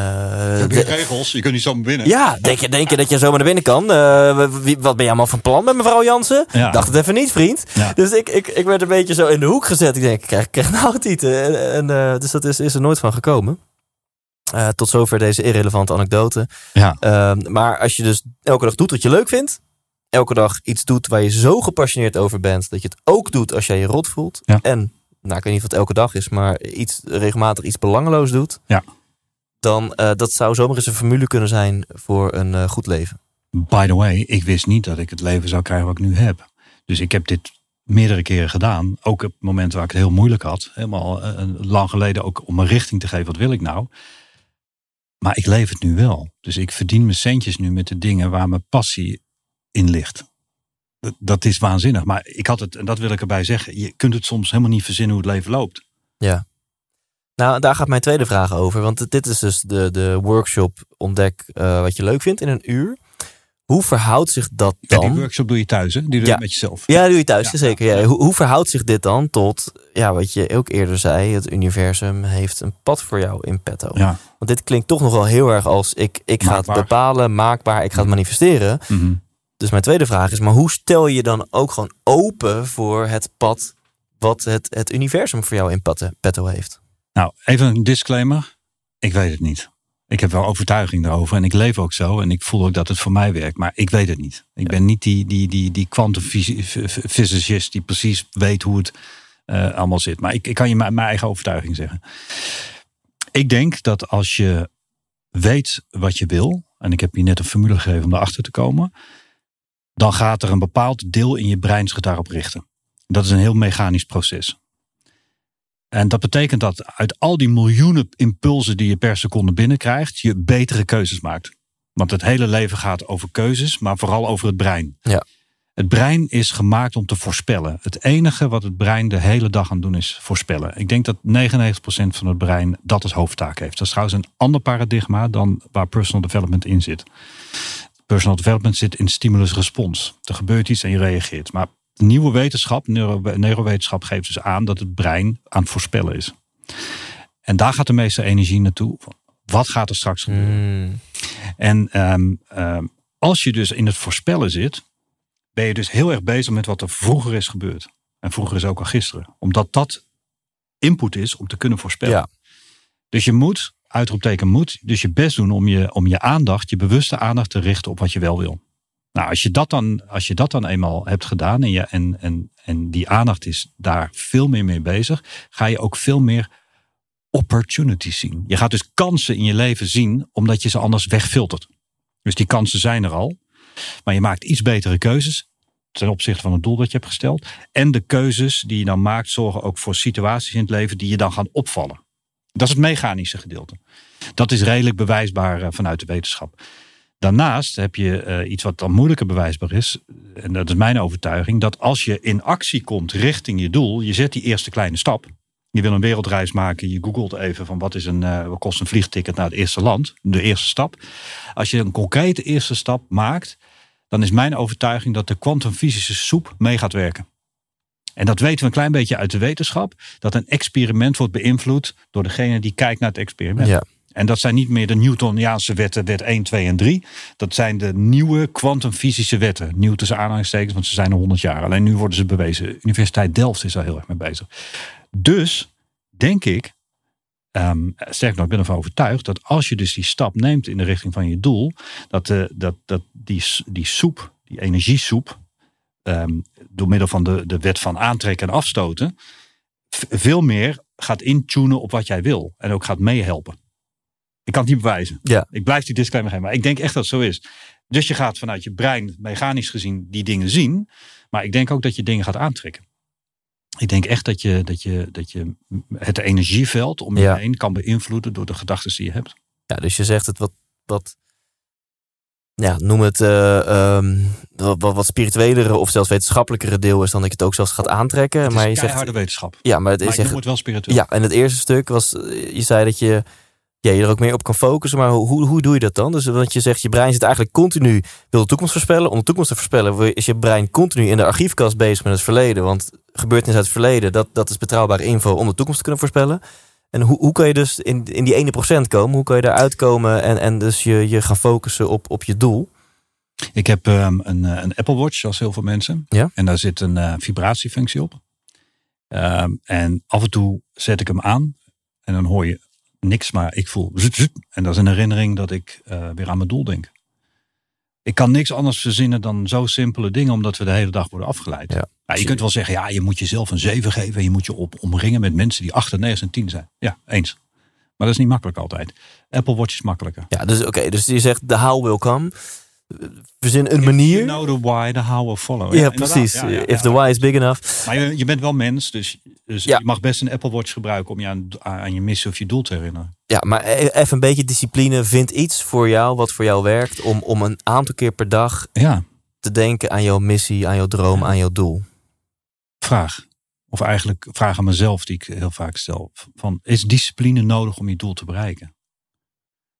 Heb de- je regels? Je kunt niet zomaar binnen. ja, denk je, denk je dat je zomaar naar binnen kan? Eh, wie- wat ben je allemaal van plan met mevrouw Jansen? Ja. Dacht het even niet, vriend. Ja. Dus ik, ik, ik werd een beetje zo in de hoek gezet. Ik denk, ik krijg, krijg nou niet. En, en, eh, dus dat is, is er nooit van gekomen. Tot zover deze irrelevante anekdote. Ja. Ehm, maar als je dus elke dag doet wat je leuk vindt. Elke dag iets doet waar je zo gepassioneerd over bent. Dat je het ook doet als jij je rot voelt. Ja. En, nou ik weet niet of het elke dag is. Maar iets, regelmatig iets belangeloos doet. Ja. Dan eh, dat zou zomaar eens een formule kunnen zijn voor een eh, goed leven. By the way, ik wist niet dat ik het leven zou krijgen wat ik nu heb. Dus ik heb dit meerdere keren gedaan. Ook op momenten waar ik het heel moeilijk had. Helemaal eh, lang geleden ook om een richting te geven. Wat wil ik nou? Maar ik leef het nu wel. Dus ik verdien mijn centjes nu met de dingen waar mijn passie in ligt. Dat, dat is waanzinnig. Maar ik had het, en dat wil ik erbij zeggen. Je kunt het soms helemaal niet verzinnen hoe het leven loopt. Nou, daar gaat mijn tweede vraag over. Want dit is dus de, de workshop ontdek eh, wat je leuk vindt in een uur. Hoe verhoudt zich dat Ja, die dan? workshop doe je thuis, hè? Die doe je Ja. met jezelf. Ja, doe je thuis, Ja, zeker. Ja. Hoe, hoe verhoudt zich dit dan tot, ja, wat je ook eerder zei, het universum heeft een pad voor jou in petto. Ja. Want dit klinkt toch nog wel heel erg als ik, ik ga het bepalen, maakbaar, ik ga het Mhm. manifesteren. Mhm. Dus mijn tweede vraag is, maar hoe stel je dan ook gewoon open voor het pad wat het, het universum voor jou in petto heeft? Nou, even een disclaimer. Ik weet het niet. Ik heb wel overtuiging daarover en ik leef ook zo en ik voel ook dat het voor mij werkt, maar ik weet het niet. Ik ben niet die, die, die, die kwantumfysicist die precies weet hoe het eh, allemaal zit. Maar ik, ik kan je mijn, mijn eigen overtuiging zeggen. Ik denk dat als je weet wat je wil, en ik heb je net een formule gegeven om erachter te komen, dan gaat er een bepaald deel in je brein zich daarop richten. Dat is een heel mechanisch proces. En dat betekent dat uit al die miljoenen impulsen die je per seconde binnenkrijgt, je betere keuzes maakt. Want het hele leven gaat over keuzes, maar vooral over het brein. Ja. Het brein is gemaakt om te voorspellen. Het enige wat het brein de hele dag aan doen is voorspellen. Ik denk dat 99% van het brein dat als hoofdtaak heeft. Dat is trouwens een ander paradigma dan waar personal development in zit. Personal development zit in stimulus-respons. Er gebeurt iets en je reageert. Maar nieuwe wetenschap, neuro, neurowetenschap, geeft dus aan dat het brein aan het voorspellen is. En daar gaat de meeste energie naartoe. Wat gaat er straks gebeuren? Hmm. En ehm, ehm, als je dus in het voorspellen zit, ben je dus heel erg bezig met wat er vroeger is gebeurd. En vroeger is ook al gisteren. Omdat dat input is om te kunnen voorspellen. Ja. Dus je moet, uitroepteken moet, dus je best doen om je, om je aandacht, je bewuste aandacht te richten op wat je wel wil. Nou, als je dat dan, als je dat dan eenmaal hebt gedaan en, je, en, en, en die aandacht is daar veel meer mee bezig, ga je ook veel meer opportunities zien. Je gaat dus kansen in je leven zien, omdat je ze anders wegfiltert. Dus die kansen zijn er al. Maar je maakt iets betere keuzes ten opzichte van het doel dat je hebt gesteld. En de keuzes die je dan maakt zorgen ook voor situaties in het leven die je dan gaan opvallen. Dat is het mechanische gedeelte. Dat is redelijk bewijsbaar eh, vanuit de wetenschap. Daarnaast heb je uh, iets wat dan moeilijker bewijsbaar is. En dat is mijn overtuiging. Dat als je in actie komt richting je doel. Je zet die eerste kleine stap. Je wil een wereldreis maken. Je googelt even van wat, is een, uh, wat kost een vliegticket naar het eerste land. De eerste stap. Als je een concrete eerste stap maakt. Dan is mijn overtuiging dat de kwantumfysische soep mee gaat werken. En dat weten we een klein beetje uit de wetenschap. Dat een experiment wordt beïnvloed door degene die kijkt naar het experiment. Ja. En dat zijn niet meer de Newtoniaanse wetten, wet 1, 2 en 3. Dat zijn de nieuwe kwantumfysische wetten. Nieuw tussen aanhalingstekens, want ze zijn er 100 jaar. Alleen nu worden ze bewezen. Universiteit Delft is daar heel erg mee bezig. Dus denk ik, um, sterk nog, ik ben ervan overtuigd dat als je dus die stap neemt in de richting van je doel, dat, uh, dat, dat die, die soep, die energiesoep, um, door middel van de, de wet van aantrekken en afstoten, veel meer gaat intunen op wat jij wil. En ook gaat meehelpen. Ik kan het niet bewijzen. Ja. Ik blijf die disclaimer geven. Maar ik denk echt dat het zo is. Dus je gaat vanuit je brein, mechanisch gezien, die dingen zien. Maar ik denk ook dat je dingen gaat aantrekken. Ik denk echt dat je, dat je, dat je het energieveld om je Ja. heen kan beïnvloeden door de gedachten die je hebt. Ja, dus je zegt het wat, wat ja, noem het eh, ehm, wat, wat, spirituelere of zelfs wetenschappelijkere deel is dan dat je het ook zelfs gaat aantrekken. Het is maar je zegt, keiharde wetenschap. ja, maar het is echt, het wel spiritueel. ja, en het eerste stuk was, eh, je zei dat je ja, je er ook meer op kan focussen, maar hoe, hoe doe je dat dan? Dus want je zegt, je brein zit eigenlijk continu, wil de toekomst voorspellen. Om de toekomst te voorspellen is je brein continu in de archiefkast bezig met het verleden. Want gebeurtenissen uit het verleden, dat, dat is betrouwbare info om de toekomst te kunnen voorspellen. En hoe, hoe kan je dus in, in die ene procent komen? Hoe kan je daaruit komen en, en dus je, je gaan focussen op, op je doel? Ik heb ehm, een, eh, een Apple Watch, zoals heel veel mensen. Ja. En daar zit een eh, vibratiefunctie op. Ehm, en af en toe zet ik hem aan. En dan hoor je niks, maar ik voel zut, zut. En dat is een herinnering dat ik eh, weer aan mijn doel denk. Ik kan niks anders verzinnen dan zo simpele dingen, omdat we de hele dag worden afgeleid. Ja. Nou, je kunt wel zeggen, ja, je moet jezelf een 7 geven. En je moet je op, omringen met mensen die 8, 9 en 10 zijn. Ja, eens. Maar dat is niet makkelijk altijd. Apple Watch is makkelijker. Ja, dus oké, dus je zegt the how will come. Verzin een You manier. know the why, the how will follow. Ja, precies. Ja, ja, If the why is big enough. Maar je, je bent wel mens, dus, dus je mag best een Apple Watch gebruiken om je aan, aan je missie of je doel te herinneren. Ja, maar e- even een beetje discipline. Vind iets voor jou wat voor jou werkt. Om, om een aantal keer per dag Ja, te denken aan jouw missie, aan jouw droom, aan jouw doel. vraag. Of eigenlijk vraag aan mezelf die ik heel vaak stel. Van, is discipline nodig om je doel te bereiken?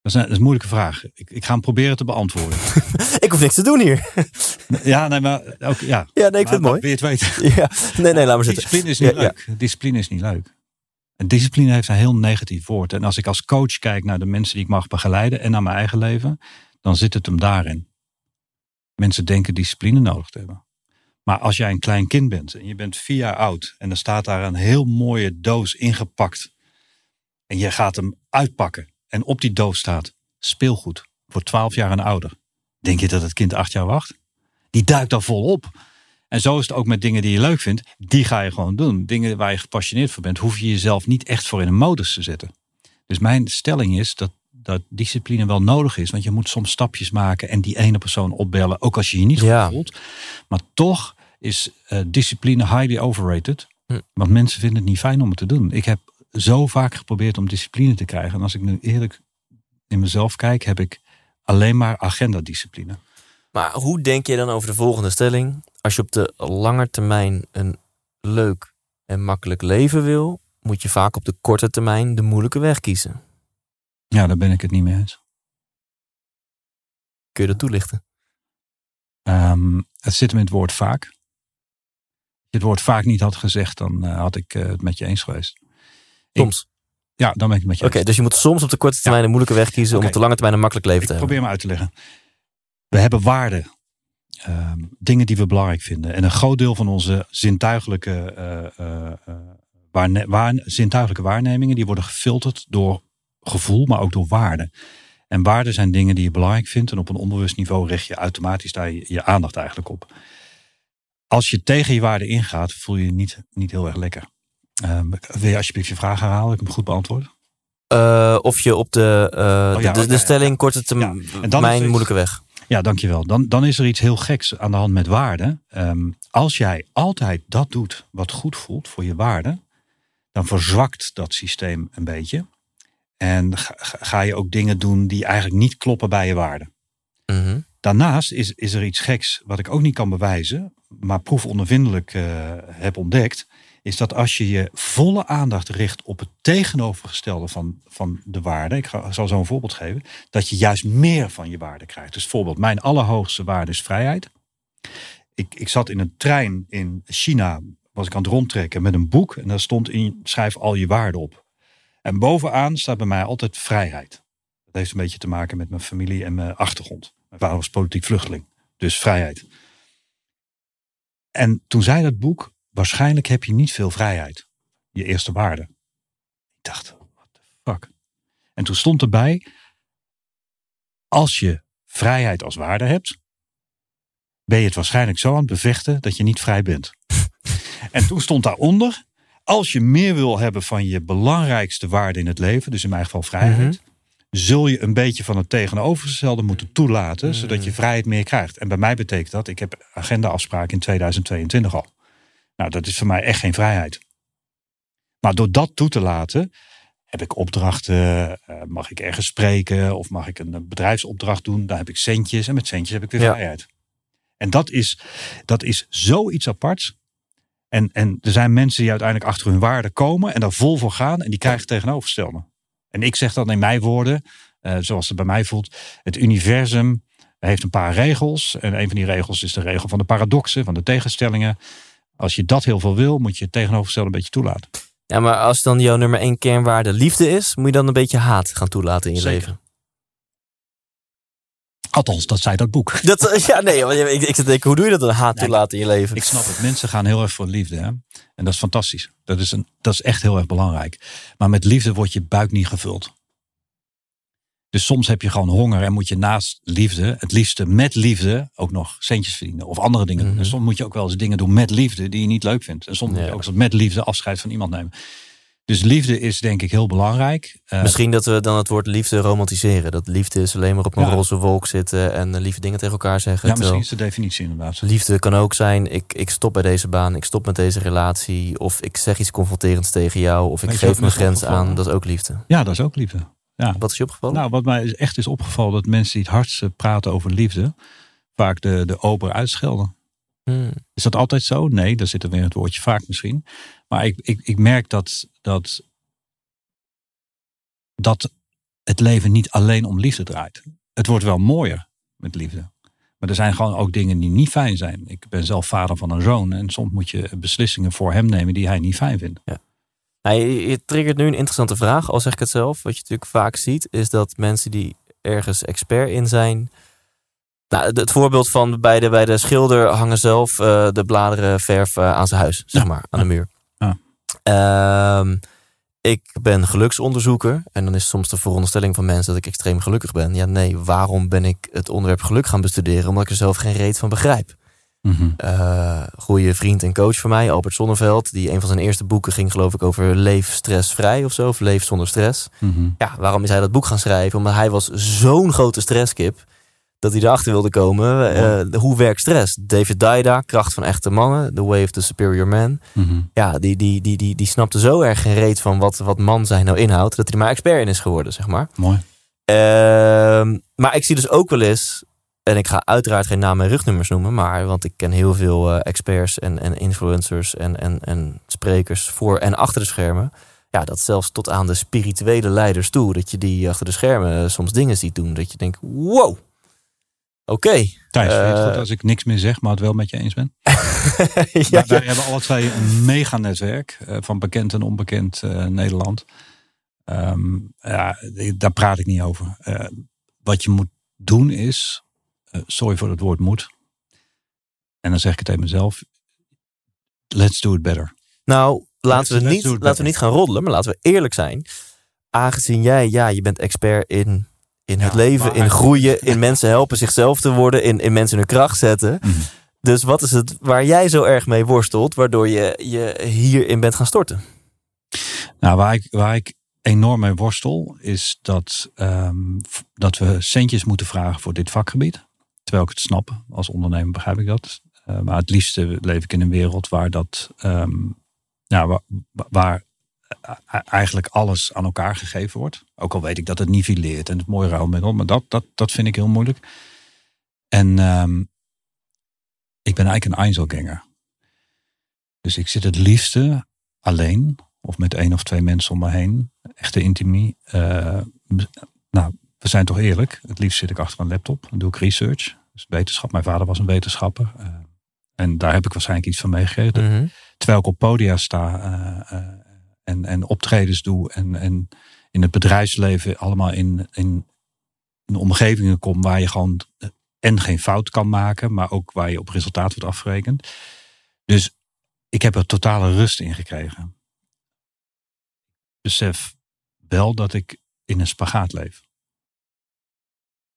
Dat is een, dat is een moeilijke vraag. Ik, ik ga hem proberen te beantwoorden. Ik hoef niks te doen hier. ja, nee, maar ook, ja. Ja, nee, ik vind het mooi. Wil je het weten? Ja, nee, nee, laat maar zitten. Discipline is niet Ja, ja. leuk. Discipline is niet leuk. En discipline heeft een heel negatief woord. En als ik als coach kijk naar de mensen die ik mag begeleiden en naar mijn eigen leven, dan zit het hem daarin. Mensen denken discipline nodig te hebben. Maar als jij een klein kind bent en je bent vier jaar oud en er staat daar een heel mooie doos ingepakt en je gaat hem uitpakken en op die doos staat speelgoed voor 12 jaar en ouder. Denk je dat het kind acht jaar wacht? Die duikt daar volop. En zo is het ook met dingen die je leuk vindt. Die ga je gewoon doen. Dingen waar je gepassioneerd voor bent, hoef je jezelf niet echt voor in een modus te zetten. Dus mijn stelling is dat, dat discipline wel nodig is. Want je moet soms stapjes maken en die ene persoon opbellen. Ook als je je niet goed Ja. voelt. Maar toch is eh, discipline highly overrated. Hm. Want mensen vinden het niet fijn om het te doen. Ik heb zo vaak geprobeerd om discipline te krijgen. En als ik nu eerlijk in mezelf kijk, heb ik alleen maar agendadiscipline. Maar hoe denk je dan over de volgende stelling? Als je op de lange termijn een leuk en makkelijk leven wil, moet je vaak op de korte termijn de moeilijke weg kiezen. Ja, daar ben ik het niet mee eens. Kun je dat toelichten? Ehm, het zit hem in het woord vaak. Als je het woord vaak niet had gezegd, dan eh, had ik eh, het met je eens geweest. Soms. Ja, dan ben ik het met je Oké, dus je moet soms op de korte termijn een moeilijke weg kiezen om op de lange termijn een makkelijk leven Ik te hebben. probeer me uit te leggen. We hebben waarden. ehm, dingen die we belangrijk vinden. En een groot deel van onze zintuigelijke, uh, waarne waar zintuigelijke waarnemingen, die worden gefilterd door gevoel, maar ook door waarden. En waarden zijn dingen die je belangrijk vindt. En op een onbewust niveau richt je automatisch daar je, je aandacht eigenlijk op. Als je tegen je waarden ingaat, voel je je niet, niet heel erg lekker. Um, wil je alsjeblieft je vraag herhalen? Ik hem goed beantwoord. Uh, of je op de, uh, oh, ja, de, de, stelling korte termijn ja. moeilijke weg. Ja, dankjewel. Dan, dan is er iets heel geks aan de hand met waarden. Um, als jij altijd dat doet wat goed voelt voor je waarden, dan verzwakt dat systeem een beetje. En ga, ga je ook dingen doen die eigenlijk niet kloppen bij je waarden. Mm -hmm. Daarnaast is, is er iets geks wat ik ook niet kan bewijzen, maar proefondervindelijk uh, heb ontdekt is dat als je je volle aandacht richt op het tegenovergestelde van, van de waarde, ik ga, zal zo een voorbeeld geven, dat je juist meer van je waarde krijgt. Dus bijvoorbeeld, mijn allerhoogste waarde is vrijheid. Ik, ik zat in een trein in China, was ik aan het rondtrekken met een boek en daar stond in, schrijf al je waarden op. En bovenaan staat bij mij altijd vrijheid. Dat heeft een beetje te maken met mijn familie en mijn achtergrond. Mijn vader was politiek vluchteling, dus vrijheid. En toen zei dat boek, waarschijnlijk heb je niet veel vrijheid. Je eerste waarde. Ik dacht, what the fuck. En toen stond erbij, als je vrijheid als waarde hebt, ben je het waarschijnlijk zo aan het bevechten dat je niet vrij bent. en toen stond daaronder, als je meer wil hebben van je belangrijkste waarde in het leven, dus in mijn geval vrijheid, mhm. zul je een beetje van het tegenovergestelde moeten toelaten, zodat je mhm. vrijheid meer krijgt. En bij mij betekent dat, ik heb agendaafspraken in 2022 al. Nou, dat is voor mij echt geen vrijheid. Maar door dat toe te laten, heb ik opdrachten, uh, mag ik ergens spreken of mag ik een bedrijfsopdracht doen, dan heb ik centjes en met centjes heb ik weer vrijheid. En dat is, dat is zoiets aparts. En, en er zijn mensen die uiteindelijk achter hun waarde komen en daar vol voor gaan en die krijgen tegenovergestelde. En ik zeg dat in mijn woorden, uh, zoals het bij mij voelt, het universum heeft een paar regels. En een van die regels is de regel van de paradoxen, van de tegenstellingen. Als je dat heel veel wil, moet je het tegenovergestelde een beetje toelaten. Ja, maar als dan jouw nummer één kernwaarde liefde is, moet je dan een beetje haat gaan toelaten in je Zeker. leven. Althans, dat zei dat boek. Dat, ja, nee, ik, ik zit denken, hoe doe je dat dan, haat toelaten in je leven? Ik snap het. Mensen gaan heel erg voor liefde. Hè? En dat is fantastisch. Dat is, een, dat is echt heel erg belangrijk. Maar met liefde wordt je buik niet gevuld. Dus soms heb je gewoon honger en moet je naast liefde, het liefste met liefde, ook nog centjes verdienen of andere dingen. Mm En soms moet je ook wel eens dingen doen met liefde die je niet leuk vindt. En soms moet je ook eens met liefde afscheid van iemand nemen. Dus liefde is denk ik heel belangrijk. Uh, Misschien dat we dan het woord liefde romantiseren. Dat liefde is alleen maar op een roze wolk zitten en lieve dingen tegen elkaar zeggen. Ja, misschien is de definitie inderdaad. Liefde kan ook zijn, ik, ik stop bij deze baan, ik stop met deze relatie. Of ik zeg iets confronterends tegen jou. Of ik geef mijn grens aan. Dat is ook liefde. Ja, dat is ook liefde. Ja. Wat is je opgevallen? Nou, wat mij echt is opgevallen, dat mensen die het hardst praten over liefde, vaak de, de ober uitschelden. Hmm. Is dat altijd zo? Nee, daar zit er weer het woordje vaak misschien. Maar ik, ik, ik merk dat, dat, dat het leven niet alleen om liefde draait. Het wordt wel mooier met liefde. Maar er zijn gewoon ook dingen die niet fijn zijn. Ik ben zelf vader van een zoon. En soms moet je beslissingen voor hem nemen die hij niet fijn vindt. Ja. Nou, je, triggert nu een interessante vraag, al zeg ik het zelf. Wat je natuurlijk vaak ziet, is dat mensen die ergens expert in zijn. Nou, het voorbeeld van bij de, bij de schilder hangen zelf uh, de bladeren verf uh, aan zijn huis, zeg maar, aan de muur. Ja. Uh, ik ben geluksonderzoeker en dan is soms de veronderstelling van mensen dat ik extreem gelukkig ben. Ja, nee, waarom ben ik het onderwerp geluk gaan bestuderen? Omdat ik er zelf geen reet van begrijp. Mm goede vriend en coach van mij, Albert Sonneveld. Die een van zijn eerste boeken ging geloof ik over leef stressvrij of zo. Of leef zonder stress. Mhm. Ja, waarom is hij dat boek gaan schrijven? Omdat hij was zo'n grote stresskip. Dat hij erachter wilde komen. Uh, hoe werkt stress? David Daida, Kracht van echte mannen. The Way of the Superior Man. Mhm. Ja, die, die, die, die, die snapte zo erg geen reet van wat, wat man zijn nou inhoudt. Dat hij er maar expert in is geworden, zeg maar. Mooi. Uh, maar ik zie dus ook wel eens en ik ga uiteraard geen namen en rugnummers noemen, maar want ik ken heel veel uh, experts en, en influencers en, en, en sprekers voor en achter de schermen. Ja, dat zelfs tot aan de spirituele leiders toe, dat je die achter de schermen uh, soms dingen ziet doen. Dat je denkt, wow, oké. Okay. Thijs, uh, het goed als ik niks meer zeg, maar het wel met je eens ben? ja, wij, hebben alle twee een mega netwerk van bekend en onbekend Nederland. Um, ja, daar praat ik niet over. wat je moet doen is eh, sorry voor het woord moet. En dan zeg ik het tegen mezelf. Let's do it better. Nou, laten we, niet, laten we niet gaan roddelen, maar laten we eerlijk zijn. Aangezien jij, ja, je bent expert in, in het leven, in groeien, in mensen helpen zichzelf te worden, in, in mensen hun kracht zetten. Mhm. Dus wat is het waar jij zo erg mee worstelt, waardoor je je hierin bent gaan storten? Nou, waar ik, waar ik enorm mee worstel, is dat, ehm, dat we centjes moeten vragen voor dit vakgebied. Terwijl ik het snap, als ondernemer begrijp ik dat. Eh, maar het liefste leef ik in een wereld waar dat, ehm, ja, waar, eh, eigenlijk alles aan elkaar gegeven wordt. Ook al weet ik dat het nivelleert en het mooie ruilmiddel, maar dat, dat, dat vind ik heel moeilijk. En ehm, ik ben eigenlijk een Einzelganger. Dus ik zit het liefste alleen of met één of twee mensen om me heen. Echte intimie. Eh, nou, we zijn toch eerlijk. Het liefst zit ik achter een laptop en doe ik research. Dus wetenschap. Mijn vader was een wetenschapper. Eh, en daar heb ik waarschijnlijk iets van meegekregen. Mhm. Terwijl ik op podia sta eh, eh, en, en optredens doe. En, en in het bedrijfsleven allemaal in, in, in omgevingen kom waar je gewoon en geen fout kan maken. Maar ook waar je op resultaat wordt afgerekend. Dus ik heb er totale rust in gekregen besef wel dat ik in een spagaat leef.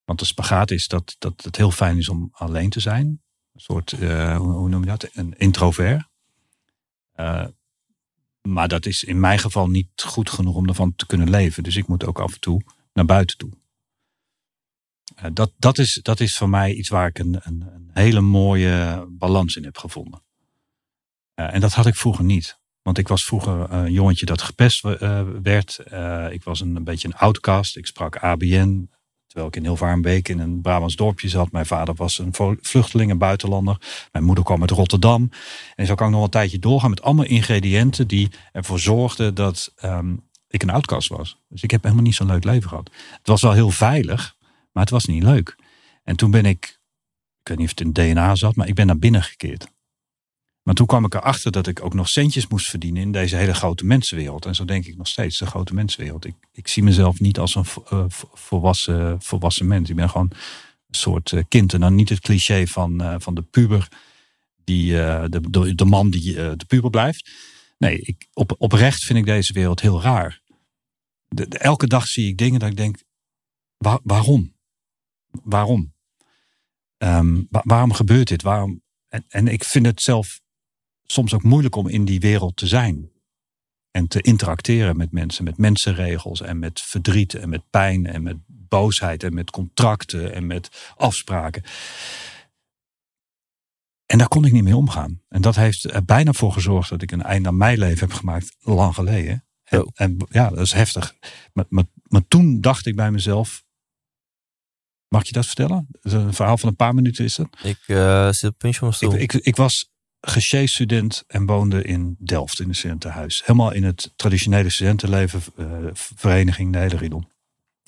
Want de spagaat is dat, dat het heel fijn is om alleen te zijn. Een soort, eh, hoe, noem je dat? Een introvert. Eh, maar dat is in mijn geval niet goed genoeg om ervan te kunnen leven. Dus ik moet ook af en toe naar buiten toe. Eh, dat, dat, is, dat is voor mij iets waar ik een, een, een hele mooie balans in heb gevonden. En dat had ik vroeger niet. Want ik was vroeger een jongetje dat gepest werd. Ik was een, een beetje een outcast. Ik sprak ABN. Terwijl ik in Hilvarenbeek in een Brabants dorpje zat. Mijn vader was een vluchteling, een buitenlander. Mijn moeder kwam uit Rotterdam. En zo kan ik nog een tijdje doorgaan met allemaal ingrediënten die ervoor zorgden dat ehm, ik een outcast was. Dus ik heb helemaal niet zo'n leuk leven gehad. Het was wel heel veilig, maar het was niet leuk. En toen ben ik, ik weet niet of het in DNA zat, maar ik ben naar binnen gekeerd. Maar toen kwam ik erachter dat ik ook nog centjes moest verdienen in deze hele grote mensenwereld. En zo denk ik nog steeds, de grote mensenwereld. Ik, ik zie mezelf niet als een eh, vo- volwassen, volwassen mens. Ik ben gewoon een soort eh, kind. En dan niet het cliché van, eh, van de puber, die, de, de, de man die de puber blijft. Nee, ik, op, oprecht vind ik deze wereld heel raar. De, elke dag zie ik dingen dat ik denk, waar- waarom? Waarom? Ehm, wa- waarom gebeurt dit? Waarom? En, en ik vind het zelf soms ook moeilijk om in die wereld te zijn. En te interacteren met mensen, met mensenregels en met verdriet en met pijn en met boosheid en met contracten en met afspraken. En daar kon ik niet mee omgaan. En dat heeft er bijna voor gezorgd dat ik een einde aan mijn leven heb gemaakt, lang geleden. En, Oh. en ja, dat is heftig. Maar, maar, maar toen dacht ik bij mezelf, mag je dat vertellen? Dat een verhaal van een paar minuten is het. Ik eh, zit op puntje van mijn stoel. Ik, ik, ik was gesjeest student en woonde in Delft in een studentenhuis. Helemaal in het traditionele studentenleven, eh, vereniging, de hele riedel.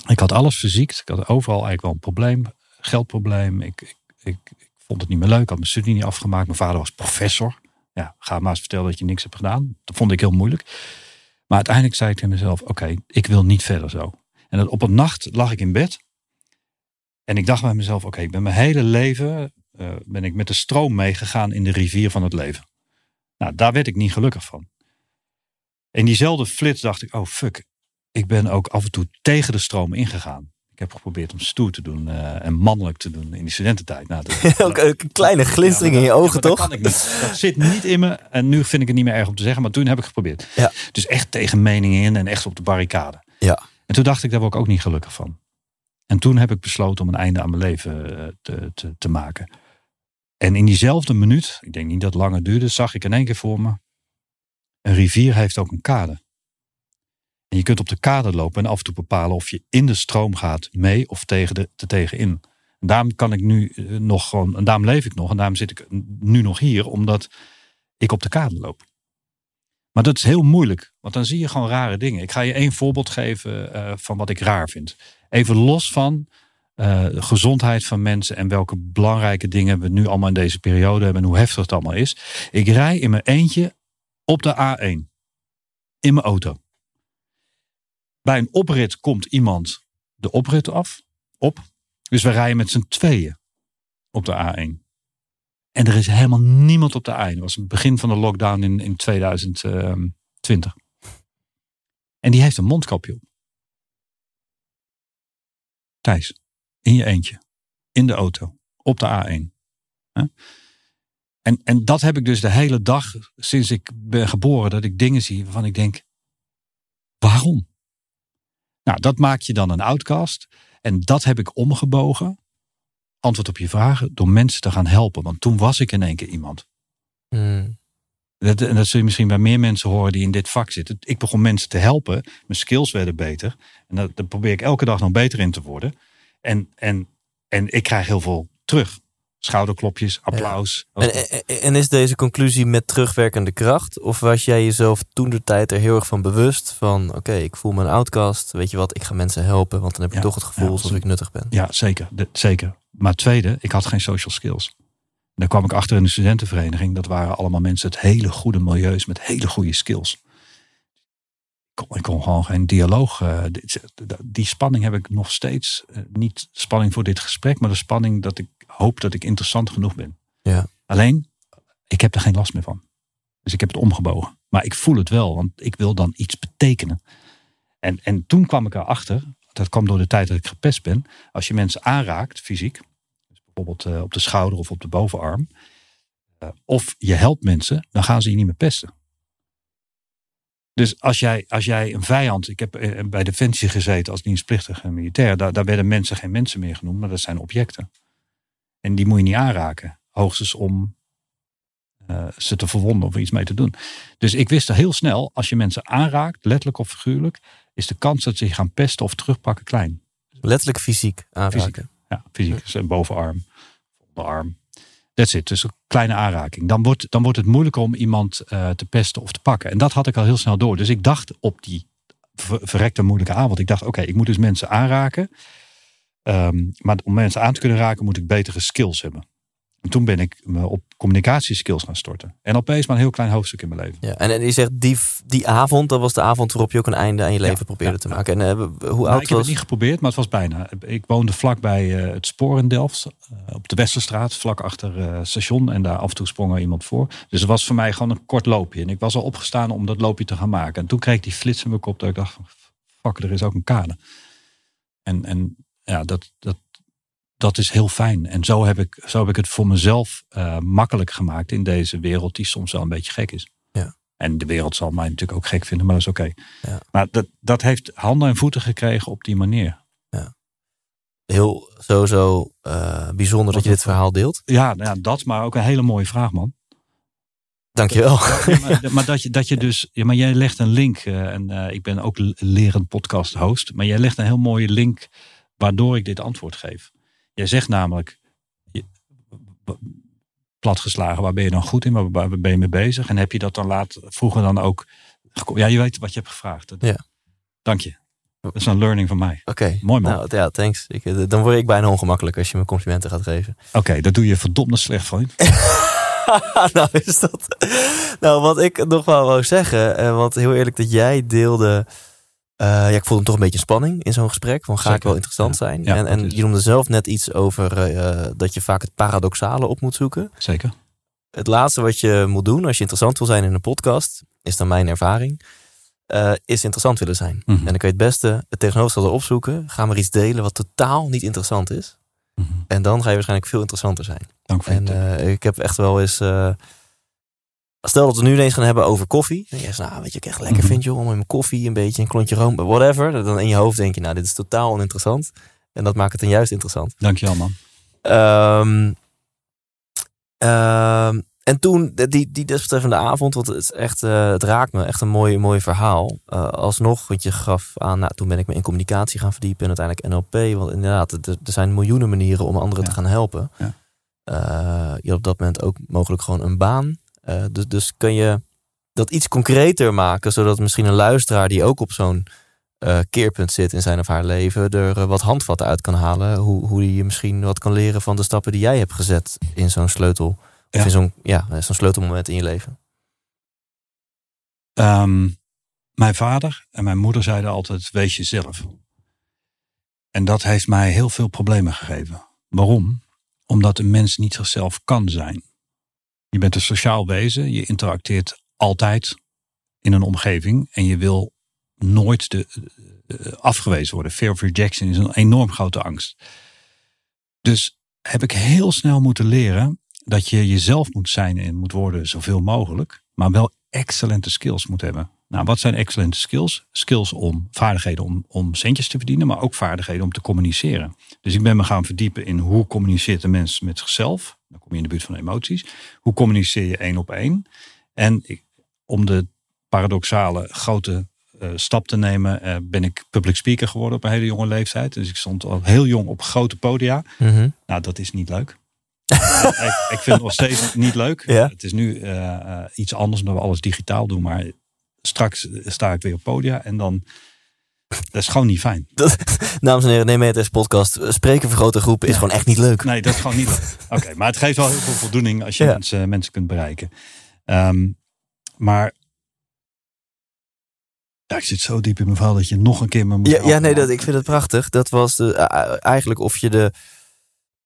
Ik had alles verziekt. Ik had overal eigenlijk wel een probleem. Geldprobleem. Ik, ik, ik, vond het niet meer leuk. Ik had mijn studie niet afgemaakt. Mijn vader was professor. Ja, ga maar eens vertellen dat je niks hebt gedaan. Dat vond ik heel moeilijk. Maar uiteindelijk zei ik tegen mezelf, oké, ik wil niet verder zo. En op een nacht lag ik in bed. En ik dacht bij mezelf, oké, ik ben mijn hele leven eh, ben ik met de stroom meegegaan in de rivier van het leven. Nou, daar werd ik niet gelukkig van. In diezelfde flits dacht ik, oh fuck, ik ben ook af en toe tegen de stroom ingegaan. Ik heb geprobeerd om stoer te doen eh, en mannelijk te doen in die studententijd. Nou, dat, Ook een kleine glinstering ja, in je dat- ogen, toch? Dat kan ik niet. Dat zit niet in me. En nu vind ik het niet meer erg om te zeggen, maar toen heb ik geprobeerd. Ja. Dus echt tegen meningen in en echt op de barricade. Ja. En toen dacht ik, daar word ik ook niet gelukkig van. En toen heb ik besloten om een einde aan mijn leven eh, te, te, te maken. En in diezelfde minuut, ik denk niet dat het langer duurde, zag ik in één keer voor me. Een rivier heeft ook een kade. En je kunt op de kade lopen en af en toe bepalen of je in de stroom gaat mee of tegen de, te tegenin. En daarom kan ik nu eh, nog gewoon, en daarom leef ik nog en daarom zit ik nu nog hier, omdat ik op de kade loop. Maar dat is heel moeilijk, want dan zie je gewoon rare dingen. Ik ga je één voorbeeld geven eh, van wat ik raar vind. Even los van eh, de gezondheid van mensen en welke belangrijke dingen we nu allemaal in deze periode hebben en hoe heftig het allemaal is. Ik rij in mijn eentje op de A1 in mijn auto. Bij een oprit komt iemand de oprit af, op. Dus we rijden met z'n tweeën op de A1. En er is helemaal niemand op de ei. Dat was het begin van de lockdown in, in 2020. En die heeft een mondkapje op. Thijs, in je eentje, in de auto, op de A1. En, en dat heb ik dus de hele dag sinds ik ben geboren, dat ik dingen zie waarvan ik denk, waarom? Nou, dat maak je dan een outcast. En dat heb ik omgebogen, antwoord op je vragen, door mensen te gaan helpen. Want toen was ik in één keer iemand. Hmm. Dat, en dat zul je misschien bij meer mensen horen die in dit vak zitten. Ik begon mensen te helpen. Mijn skills werden beter. En dat, daar probeer ik elke dag nog beter in te worden. En, en, en ik krijg heel veel terug. Schouderklopjes, applaus. En, en, en is deze conclusie met terugwerkende kracht? Of was jij jezelf toen de tijd er heel erg van bewust? Van oké, ik voel me een outcast. Weet je wat, ik ga mensen helpen. Want dan heb je Ja, toch het gevoel ja, alsof ik nuttig ben. Ja, zeker. De- zeker. Maar tweede, ik had geen social skills. Daar kwam ik achter in de studentenvereniging. Dat waren allemaal mensen uit hele goede milieus met hele goede skills. Ik kon, ik kon gewoon geen dialoog. eh, dit- die spanning heb ik nog steeds. eh, niet spanning voor dit gesprek, maar de spanning dat ik hoop dat ik interessant genoeg ben. Ja. Alleen, ik heb er geen last meer van. Dus ik heb het omgebogen. Maar ik voel het wel, want ik wil dan iets betekenen. En, en toen kwam ik erachter, dat kwam door de tijd dat ik gepest ben. Als je mensen aanraakt, fysiek, dus bijvoorbeeld eh, op de schouder of op de bovenarm, eh, of je helpt mensen, dan gaan ze je niet meer pesten. Dus als jij, als jij een vijand, ik heb eh, bij Defensie gezeten als dienstplichtige militair, daar, daar werden mensen geen mensen meer genoemd, maar dat zijn objecten. En die moet je niet aanraken, hoogstens om eh, ze te verwonden of iets mee te doen. Dus ik wist er heel snel, als je mensen aanraakt, letterlijk of figuurlijk, is de kans dat ze je gaan pesten of terugpakken klein. Letterlijk fysiek aanraken. Fysiek. Ja, fysiek. Dus een bovenarm, onderarm. That's it. Dus een kleine aanraking. Dan wordt, dan wordt het moeilijker om iemand eh, te pesten of te pakken. En dat had ik al heel snel door. Dus ik dacht op die ver- verrekte moeilijke avond. Ik dacht, oké, ik moet dus mensen aanraken. Ehm, maar om mensen aan te kunnen raken moet ik betere skills hebben. En toen ben ik me op communicatieskills gaan storten. En opeens maar een heel klein hoofdstuk in mijn leven. Ja, en, en je zegt die, die avond, dat was de avond waarop je ook een einde aan je leven Ja, probeerde ja, te maken. En eh, hoe Nou, oud ik heb was het niet geprobeerd, maar het was bijna. Ik woonde vlakbij eh, het spoor in Delft. eh, op de Westerstraat, vlak achter het station. En daar af en toe sprong er iemand voor. Dus het was voor mij gewoon een kort loopje. En ik was al opgestaan om dat loopje te gaan maken. En toen kreeg ik die flits in mijn kop dat ik dacht, van, fuck, er is ook een kade. En, en ja, dat, dat, dat is heel fijn. En zo heb ik, zo heb ik het voor mezelf eh, makkelijk gemaakt in deze wereld die soms wel een beetje gek is. Ja. En de wereld zal mij natuurlijk ook gek vinden, maar dat is oké. Ja. Maar dat, dat heeft handen en voeten gekregen op die manier. heel sowieso eh bijzonder dat je dit verhaal deelt. Ja, nou ja, dat, maar ook een hele mooie vraag, man. Dankjewel. Ja, maar, maar dat je, dat je dus, ja, maar jij legt een link, eh, en ik ben ook lerend podcast host, maar jij legt een heel mooie link waardoor ik dit antwoord geef. Jij zegt namelijk, je- platgeslagen, waar ben je dan goed in, waar, waar ben je mee bezig? En heb je dat dan laat, vroeger dan ook, ja, je weet wat je hebt gevraagd. Dat- Ja. Dank je. Dat is een learning van mij. Oké. Mooi, man. Nou, ja, thanks. Ik, eh, dan word ik bijna ongemakkelijk als je me complimenten gaat geven. Oké, dat doe je verdomd slecht van. nou, is dat. Nou, wat ik nog wel wou zeggen, eh, want heel eerlijk dat jij deelde. Eh, ja, ik voelde toch een beetje spanning in zo'n gesprek. Van ga ik wel interessant Ja. zijn? Ja, en en je noemde zelf net iets over eh, dat je vaak het paradoxale op moet zoeken. Zeker. Het laatste wat je moet doen als je interessant wil zijn in een podcast, is dan mijn ervaring, eh, is interessant willen zijn. Mhm. En dan kun je het beste het tegenovergestelde opzoeken. Ga maar iets delen wat totaal niet interessant is. Mhm. En dan ga je waarschijnlijk veel interessanter zijn. Dank voor je En eh, ik heb echt wel eens. Stel dat we nu ineens gaan hebben over koffie. En je zegt, nou, weet je, ik echt lekker Mhm. vind, joh, om in mijn koffie een beetje een klontje room, whatever. Dan in je hoofd denk je, nou, dit is totaal oninteressant. En dat maakt het dan juist interessant. Dankjewel, man. Ehm, ehm, en toen, die, die desbetreffende avond, want het, is echt, eh, het raakt me echt een mooi, mooi verhaal. Eh, alsnog, want je gaf aan, nou, toen ben ik me in communicatie gaan verdiepen en uiteindelijk NLP. Want inderdaad, er, er zijn miljoenen manieren om anderen te gaan helpen. Ja. Eh, je had op dat moment ook mogelijk gewoon een baan. Eh, dus, dus kun je dat iets concreter maken, zodat misschien een luisteraar die ook op zo'n eh, keerpunt zit in zijn of haar leven, er eh, wat handvatten uit kan halen. Hoe, hoe je misschien wat kan leren van de stappen die jij hebt gezet in zo'n sleutel. Of Ja. in zo'n ja, zo'n sleutelmoment in je leven. Ehm, mijn vader en mijn moeder zeiden altijd: wees jezelf. En dat heeft mij heel veel problemen gegeven. Waarom? Omdat een mens niet zichzelf kan zijn. Je bent een sociaal wezen. Je interacteert altijd in een omgeving. En je wil nooit de, uh, afgewezen worden. Fear of rejection is een enorm grote angst. Dus heb ik heel snel moeten leren dat je jezelf moet zijn en moet worden zoveel mogelijk. Maar wel excellente skills moet hebben. Nou, wat zijn excellente skills? Skills om vaardigheden om, om centjes te verdienen, maar ook vaardigheden om te communiceren. Dus ik ben me gaan verdiepen in hoe communiceert de mens met zichzelf. Dan kom je in de buurt van emoties. Hoe communiceer je één op één? En ik, om de paradoxale grote uh, stap te nemen, uh, ben ik public speaker geworden op een hele jonge leeftijd. Dus ik stond al heel jong op grote podia. Mhm. Nou, dat is niet leuk. ik, ik, vind het nog steeds niet leuk. Ja. Het is nu uh, iets anders omdat we alles digitaal doen. Maar straks sta ik weer op podia en dan. Dat is gewoon niet fijn. Dat, dames en heren, neem mee deze podcast. Spreken voor grote groepen is gewoon echt niet leuk. Nee, dat is gewoon niet leuk. Oké, maar het geeft wel heel veel voldoening als je Ja. mensen, mensen kunt bereiken. Ehm, maar ja, ik zit zo diep in mijn verhaal dat je nog een keer me moet Ja, nee, dat, ik vind het prachtig. Dat was de, eh, eigenlijk of je de.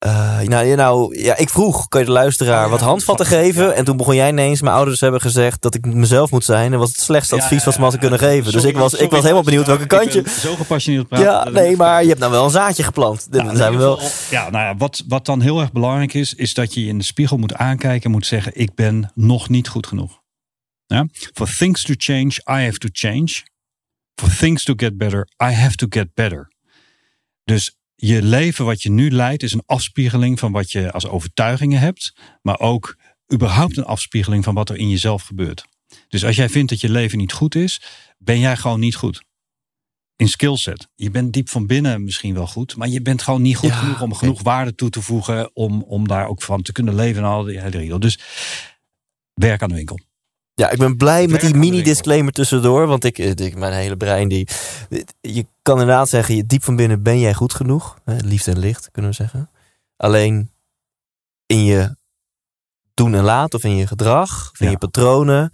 Eh, nou, ja, nou, ja, ik vroeg, kan je de luisteraar Oh, ja, wat handvatten geven? ja. En toen begon jij ineens, mijn ouders hebben gezegd dat ik mezelf moet zijn. En was het slechtste advies wat ze me hadden kunnen geven. dus ik was, ik was helemaal benieuwd welke kantje. Zo gepassioneerd praten. Ja, dat nee, maar je hebt nou wel een zaadje geplant. Zijn we wel. ja, nou ja, wat, wat dan heel erg belangrijk is, is dat je je in de spiegel moet aankijken en moet zeggen: Ik ben nog niet goed genoeg. Ja? For things to change, I have to change. For things to get better, I have to get better. Dus je leven wat je nu leidt is een afspiegeling van wat je als overtuigingen hebt, maar ook überhaupt een afspiegeling van wat er in jezelf gebeurt. Dus als jij vindt dat je leven niet goed is, ben jij gewoon niet goed in skillset. Je bent diep van binnen misschien wel goed, maar je bent gewoon niet goed Ja, genoeg om genoeg waarde toe te voegen om, om daar ook van te kunnen leven en al die hele. Dus werk aan de winkel. Ja, ik ben blij met die mini-disclaimer tussendoor. Want ik, ik, mijn hele brein die... Je kan inderdaad zeggen, je diep van binnen ben jij goed genoeg. Hè, Liefde en licht, kunnen we zeggen. Alleen in je doen en laten of in je gedrag, of in Ja. je patronen...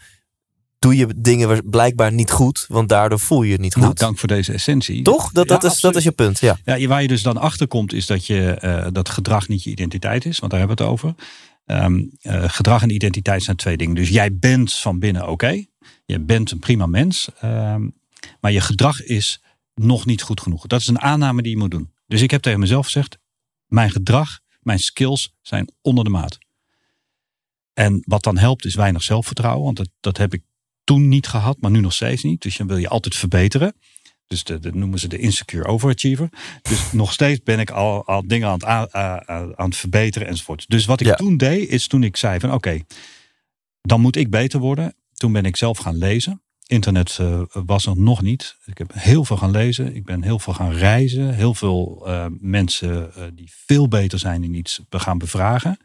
doe je dingen blijkbaar niet goed. Want daardoor voel je je niet goed. Nou, dank voor deze essentie. Toch? Dat, dat, Ja, is, dat is je punt, ja. Ja, waar je dus dan achter komt, is dat je eh, dat gedrag niet je identiteit is, want daar hebben we het over. Ehm, eh, gedrag en identiteit zijn twee dingen. Dus jij bent van binnen oké. Je bent een prima mens. ehm, maar je gedrag is nog niet goed genoeg. Dat is een aanname die je moet doen. Dus ik heb tegen mezelf gezegd: mijn gedrag, mijn skills zijn onder de maat. En wat dan helpt is weinig zelfvertrouwen. Want dat, dat heb ik toen niet gehad, maar nu nog steeds niet. Dus dan wil je altijd verbeteren. Dus de, dat noemen ze de insecure overachiever. Dus nog steeds ben ik al, al dingen aan het, a- a- a- aan het verbeteren enzovoort. Dus wat ik Ja. toen deed, is toen ik zei van oké, dan moet ik beter worden. Toen ben ik zelf gaan lezen. Internet eh, was er nog niet. Ik heb heel veel gaan lezen. Ik ben heel veel gaan reizen. Heel veel eh, mensen eh, die veel beter zijn in iets gaan bevragen.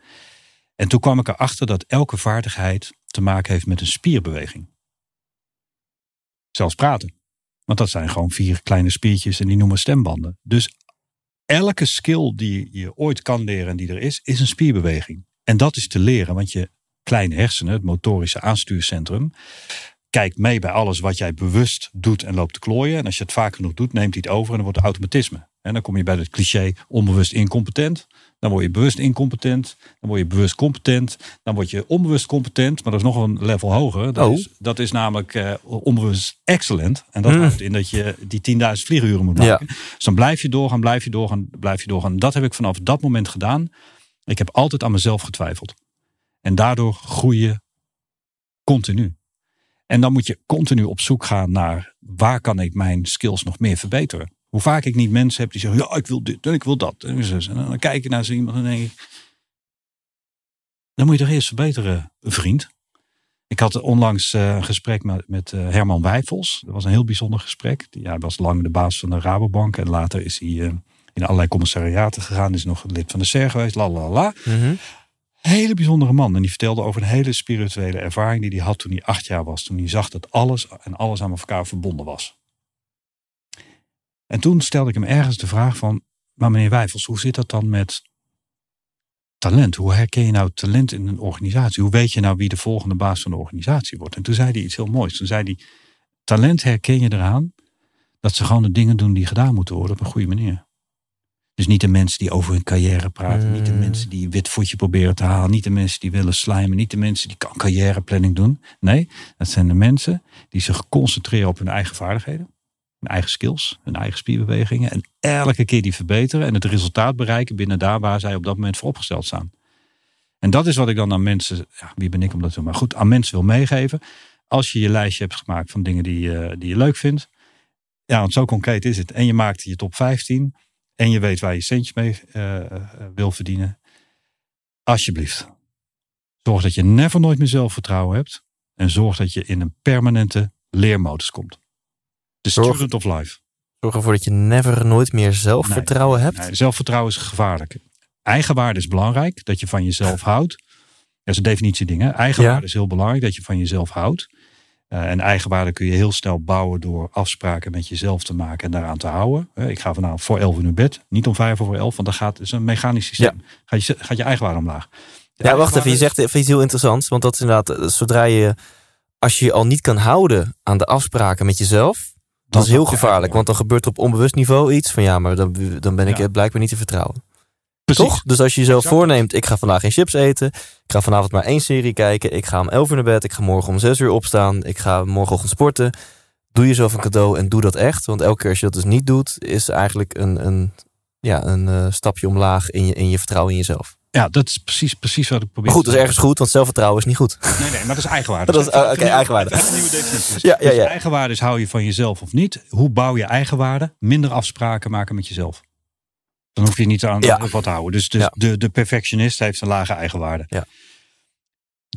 En toen kwam ik erachter dat elke vaardigheid te maken heeft met een spierbeweging. Zelfs praten. Want dat zijn gewoon vier kleine spiertjes en die noemen stembanden. Dus elke skill die je ooit kan leren en die er is, is een spierbeweging. En dat is te leren, want je kleine hersenen, het motorische aanstuurcentrum, kijkt mee bij alles wat jij bewust doet en loopt te klooien. En als je het vaak genoeg doet, neemt hij het over en dan wordt het automatisme. En dan kom je bij het cliché onbewust incompetent. Dan word je bewust incompetent. Dan word je bewust competent. Dan word je onbewust competent. Maar dat is nog een level hoger. Dat, Oh. is, dat is namelijk eh, onbewust excellent. En dat Hmm. houdt in dat je die 10.000 vlieguren moet maken. Dus dan blijf je doorgaan, blijf je doorgaan, blijf je doorgaan. Dat heb ik vanaf dat moment gedaan. Ik heb altijd aan mezelf getwijfeld. En daardoor groei je continu. En dan moet je continu op zoek gaan naar waar kan ik mijn skills nog meer verbeteren. Hoe vaak ik niet mensen heb die zeggen, ja, ik wil dit en ik wil dat. En dan kijk ik naar zo iemand en denk ik, dan moet je toch eerst verbeteren, vriend. Ik had onlangs eh, een gesprek met, met eh, Herman Wijfels. Dat was een heel bijzonder gesprek. Die- Ja, hij was lang de baas van de Rabobank. En later is hij eh, in allerlei commissariaten gegaan. Is nog lid van de SER geweest. La, la, la. Mhm. Hele bijzondere man. En die vertelde over een hele spirituele ervaring die hij had toen hij acht jaar was. Toen hij zag dat alles en alles aan elkaar verbonden was. En toen stelde ik hem ergens de vraag van, maar meneer Wijfels, hoe zit dat dan met talent? Hoe herken je nou talent in een organisatie? Hoe weet je nou wie de volgende baas van de organisatie wordt? En toen zei hij iets heel moois. Toen zei hij, talent herken je eraan dat ze gewoon de dingen doen die gedaan moeten worden op een goede manier. Dus niet de mensen die over hun carrière praten. Niet de Mm. mensen die wit voetje proberen te halen. Niet de mensen die willen slijmen. Niet de mensen die kan carrièreplanning doen. Nee, dat zijn de mensen die zich concentreren op hun eigen vaardigheden. Eigen skills. Hun eigen spierbewegingen. En elke keer die verbeteren. En het resultaat bereiken binnen daar waar zij op dat moment voor opgesteld staan. En dat is wat ik dan aan mensen, ja, wie ben ik om dat te doen, maar goed, aan mensen wil meegeven. Als je je lijstje hebt gemaakt van dingen die, je- die je leuk vindt. Ja, want zo concreet is het. En je maakt je top 15. En je weet waar je centjes mee eh, eh, wil verdienen. Alsjeblieft. Zorg dat je never nooit meer zelfvertrouwen hebt. En zorg dat je in een permanente leermodus komt. De Zorg- student of life. Zorg ervoor dat je never nooit meer zelfvertrouwen hebt. Nee, zelfvertrouwen is gevaarlijk. Eigenwaarde is belangrijk, dat je van jezelf houdt. Dat is een definitieding. Hè? Eigenwaarde Ja. is heel belangrijk, dat je van jezelf houdt. Eh, en eigenwaarde kun je heel snel bouwen door afspraken met jezelf te maken en daaraan te houden. Eh, ik ga vanavond voor elf in uur bed, niet om vijf over elf, want dan gaat het is een mechanisch systeem. Gaat, je, gaat je eigenwaarde omlaag. De Ja, wacht even. Je zegt even iets heel interessants. Want dat is inderdaad, eh, zodra je, als je je al niet kan houden aan de afspraken met jezelf. Dat is heel gevaarlijk. Want dan gebeurt er op onbewust niveau iets van ja, maar dan, dan ben ik Ja. blijkbaar niet te vertrouwen. Precies. Toch? Dus als je jezelf Exact. voorneemt, ik ga vandaag geen chips eten. Ik ga vanavond maar één serie kijken. Ik ga om 11 uur naar bed. Ik ga morgen om 6 uur opstaan. Ik ga morgenochtend sporten. Doe jezelf een cadeau en doe dat echt. Want elke keer als je dat dus niet doet, is eigenlijk een, een, ja, een eh, stapje omlaag in je, in je vertrouwen in jezelf. Ja, dat is precies, precies wat ik probeer Maar goed, dat is ergens goed, want zelfvertrouwen is niet goed. Nee, nee, maar dat is eigenwaarde. Dat is- oké, even- eigenwaarde. even nieuwe definitie. Ja, ja, Dus ja. eigenwaarde is hou je van jezelf of niet. Hoe bouw je eigenwaarde? Minder afspraken maken met jezelf. Dan hoef je niet aan Ja. wat te houden. Dus, dus Ja. de, de perfectionist heeft een lage eigenwaarde. Ja.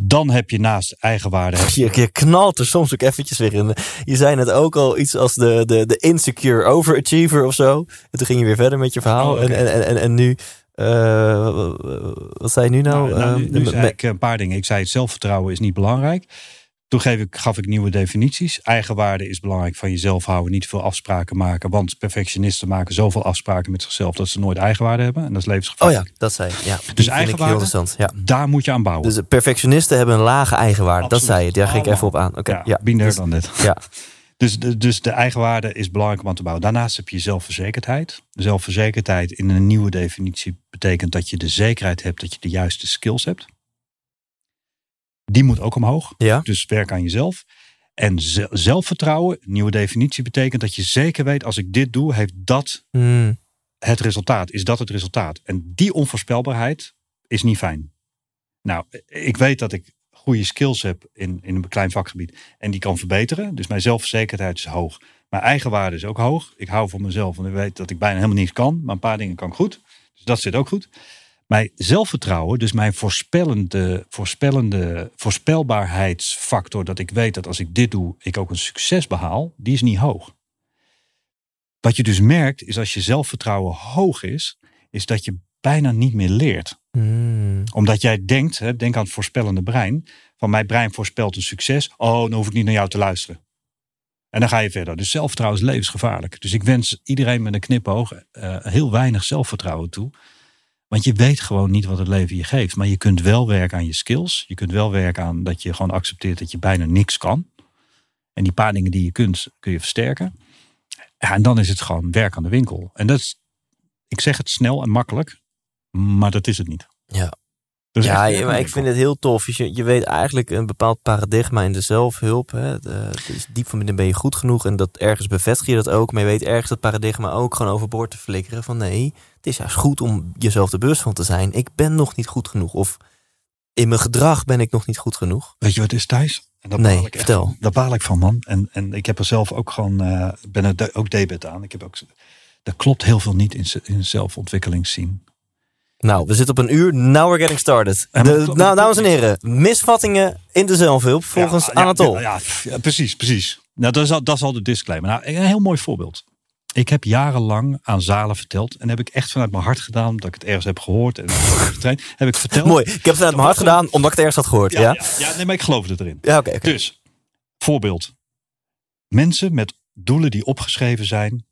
Dan heb je naast eigenwaarde... je- Je, knalt er soms ook eventjes weer in. Je zei net ook al iets als de, de, de insecure overachiever of zo. En toen ging je weer verder met je verhaal. Oh, en, en, en, en nu, eh, wat zei je nu nou? Nou, nou, nu, nu me- zei me- ik een paar dingen. Ik zei het zelfvertrouwen is niet belangrijk. Toen geef ik, gaf ik nieuwe definities. Eigenwaarde is belangrijk van jezelf houden. Niet veel afspraken maken. Want perfectionisten maken zoveel afspraken met zichzelf... dat ze nooit eigenwaarde hebben. En dat is oh levensgevaarlijk. ja, dat zei je. Ja, heel eigenwaarde? Ja. Daar moet je aan bouwen. Dus perfectionisten hebben een lage eigenwaarde. Dat zei je. Daar ging ik even op aan. Oké, ja, ja. binder Dus- dan dit. ja. Dus de, dus de eigenwaarde is belangrijk om aan te bouwen. Daarnaast heb je zelfverzekerdheid. Zelfverzekerdheid in een nieuwe definitie betekent dat je de zekerheid hebt dat je de juiste skills hebt. Die moet ook omhoog. Ja. Dus werk aan jezelf. En ze- zelfvertrouwen, nieuwe definitie, betekent dat je zeker weet als ik dit doe, heeft dat Hmm. het resultaat. Is dat het resultaat? En die onvoorspelbaarheid is niet fijn. Nou, ik weet dat ik goede skills heb in, in een klein vakgebied en die kan verbeteren. Dus mijn zelfverzekerdheid is hoog. Mijn eigenwaarde is ook hoog. Ik hou van mezelf en ik weet dat ik bijna helemaal niets kan, maar een paar dingen kan ik goed. Dus dat zit ook goed. Mijn zelfvertrouwen, dus mijn voorspellende, voorspellende voorspelbaarheidsfactor, dat ik weet dat als ik dit doe, ik ook een succes behaal, die is niet hoog. Wat je dus merkt, is als je zelfvertrouwen hoog is, is dat je bijna niet meer leert. Hmm. Omdat jij denkt, hè, denk aan het voorspellende brein, van mijn brein voorspelt een succes, oh, dan hoef ik niet naar jou te luisteren. En dan ga je verder. Dus zelfvertrouwen is levensgevaarlijk. Dus ik wens iedereen met een knipoog eh, heel weinig zelfvertrouwen toe. Want je weet gewoon niet wat het leven je geeft. Maar je kunt wel werken aan je skills. Je kunt wel werken aan dat je gewoon accepteert dat je bijna niks kan. En die paar dingen die je kunt, kun je versterken. Ja, en dan is het gewoon werk aan de winkel. En dat is, ik zeg het snel en makkelijk, maar dat is het niet. Ja. Dat is Ja, echt maar de ik vind het heel tof. Je, je weet eigenlijk een bepaald paradigma in de zelfhulp. Hè. De- dus diep van binnen ben je goed genoeg. En dat ergens bevestig je dat ook. Maar je weet ergens dat paradigma ook gewoon overboord te flikkeren. Van nee, het is juist goed om jezelf er bewust van te zijn. Ik ben nog niet goed genoeg. Of in mijn gedrag ben ik nog niet goed genoeg. Weet je wat is, Thijs? En daar Nee, baal ik echt vertel. Daar baal ik van, man. En, en ik heb er zelf ook gewoon, eh ben er de- ook debet aan. Ik heb ook, er klopt heel veel niet in, in zelfontwikkelingszien. Nou, we zitten op een uur. Now we're getting started. Ja, De, nou, dames en heren. Misvattingen in de zelfhulp volgens Ja, ja, Anatol. Ja, ja, ja, precies, precies. Nou, dat is, al, dat is al de disclaimer. Nou, een heel mooi voorbeeld. Ik heb jarenlang aan zalen verteld. En heb ik echt vanuit mijn hart gedaan. Dat ik het ergens heb gehoord. En heb getraind. Heb ik verteld. Mooi. Ik heb het uit mijn hart gedaan omdat ik het ergens had gehoord. Ja, Ja, ja? ja, ja, nee, maar ik geloofde erin. oké. oké. Dus, voorbeeld. Mensen met doelen die opgeschreven zijn,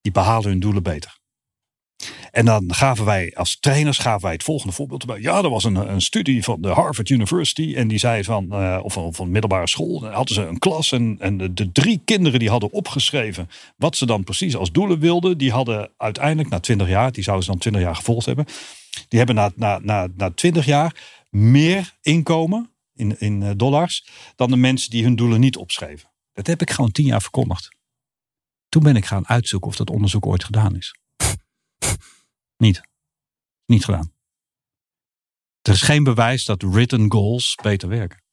die behalen hun doelen beter. En dan gaven wij als trainers gaven wij het volgende voorbeeld erbij. Ja, er was een, een studie van de Harvard University. En die zei van, uh, of van, van middelbare school. Hadden ze een klas. En, en de, de, drie kinderen die hadden opgeschreven. wat ze dan precies als doelen wilden. Die hadden uiteindelijk na 20 jaar. die zouden ze dan 20 jaar gevolgd hebben. Die hebben na, na, na, na 20 jaar meer inkomen in, in eh, dollars. dan de mensen die hun doelen niet opschreven. Dat heb ik gewoon 10 jaar verkondigd. Toen ben ik gaan uitzoeken of dat onderzoek ooit gedaan is. Niet. Niet gedaan. Er is geen bewijs dat written goals beter werken.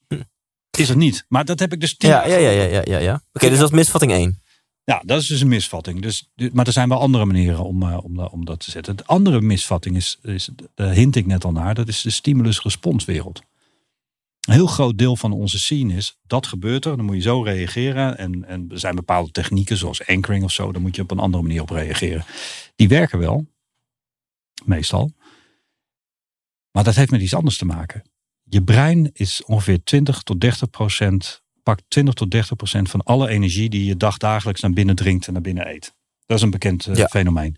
Is er niet. Maar dat heb ik dus. Ja, ja, ja, ja, ja, ja. Oké, dus dat is misvatting 1. Ja, dat is dus een misvatting. Dus, maar er zijn wel andere manieren om, uh, om, om dat te zetten. De andere misvatting is, is daar hint ik net al naar, dat is de stimulus-responswereld. Een heel groot deel van onze scene is, dat gebeurt er, dan moet je zo reageren. En, en er zijn bepaalde technieken zoals anchoring of zo, daar moet je op een andere manier op reageren. Die werken wel, meestal. Maar dat heeft met iets anders te maken. Je brein is ongeveer 20 tot 30 procent, pakt 20 tot 30 procent van alle energie die je dagdagelijks naar binnen drinkt en naar binnen eet. Dat is een bekend uh, fenomeen.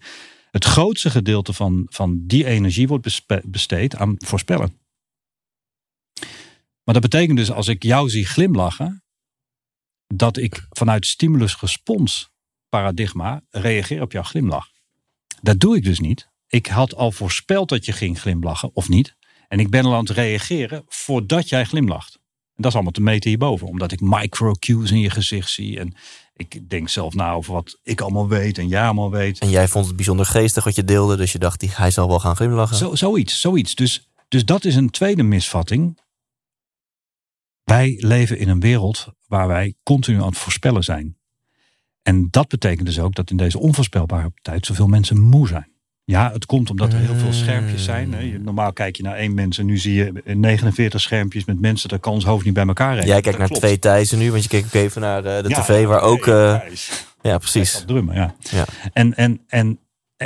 Het grootste gedeelte van, van die energie wordt besteed aan voorspellen. Maar dat betekent dus als ik jou zie glimlachen, dat ik vanuit stimulus-respons paradigma reageer op jouw glimlach. Dat doe ik dus niet. Ik had al voorspeld dat je ging glimlachen, of niet. En ik ben al aan het reageren voordat jij glimlacht. En dat is allemaal te meten hierboven. Omdat ik micro-cues in je gezicht zie. En ik denk zelf na over wat ik allemaal weet en jij allemaal weet. En jij vond het bijzonder geestig wat je deelde. Dus je dacht, hij zal wel gaan glimlachen. Zo, zoiets, zoiets. Dus, dus dat is een tweede misvatting. Wij leven in een wereld waar wij continu aan het voorspellen zijn. En dat betekent dus ook dat in deze onvoorspelbare tijd zoveel mensen moe zijn. Ja, het komt omdat er heel veel schermpjes zijn. Normaal kijk je naar één mens en nu zie je 49 schermpjes met mensen. Daar kan ons hoofd niet bij elkaar rekenen. Jij kijkt naar twee Thijssen nu, want je keek ook even naar eh, de, tv waar ook... Uh, ja, precies. Drummen, ja. ja. En, en, en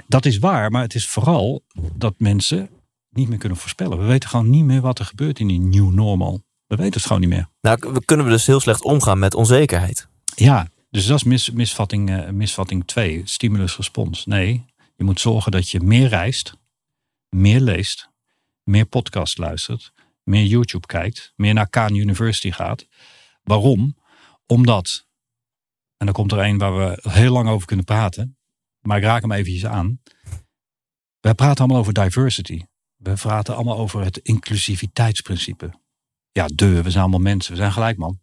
dat is waar, maar het is vooral dat mensen niet meer kunnen voorspellen. We weten gewoon niet meer wat er gebeurt in die new normal. We weten het gewoon niet meer. Nou, we kunnen we dus heel slecht omgaan met onzekerheid. Ja, dus dat is mis, misvatting 2, uh, misvatting stimulus-respons. Nee, je moet zorgen dat je meer reist, meer leest, meer podcast luistert, meer YouTube kijkt, meer naar Khan University gaat. Waarom? Omdat, en dan komt er een waar we heel lang over kunnen praten, maar ik raak hem eventjes aan. We praten allemaal over diversity. We praten allemaal over het inclusiviteitsprincipe. Ja, de, we zijn allemaal mensen, we zijn gelijk man.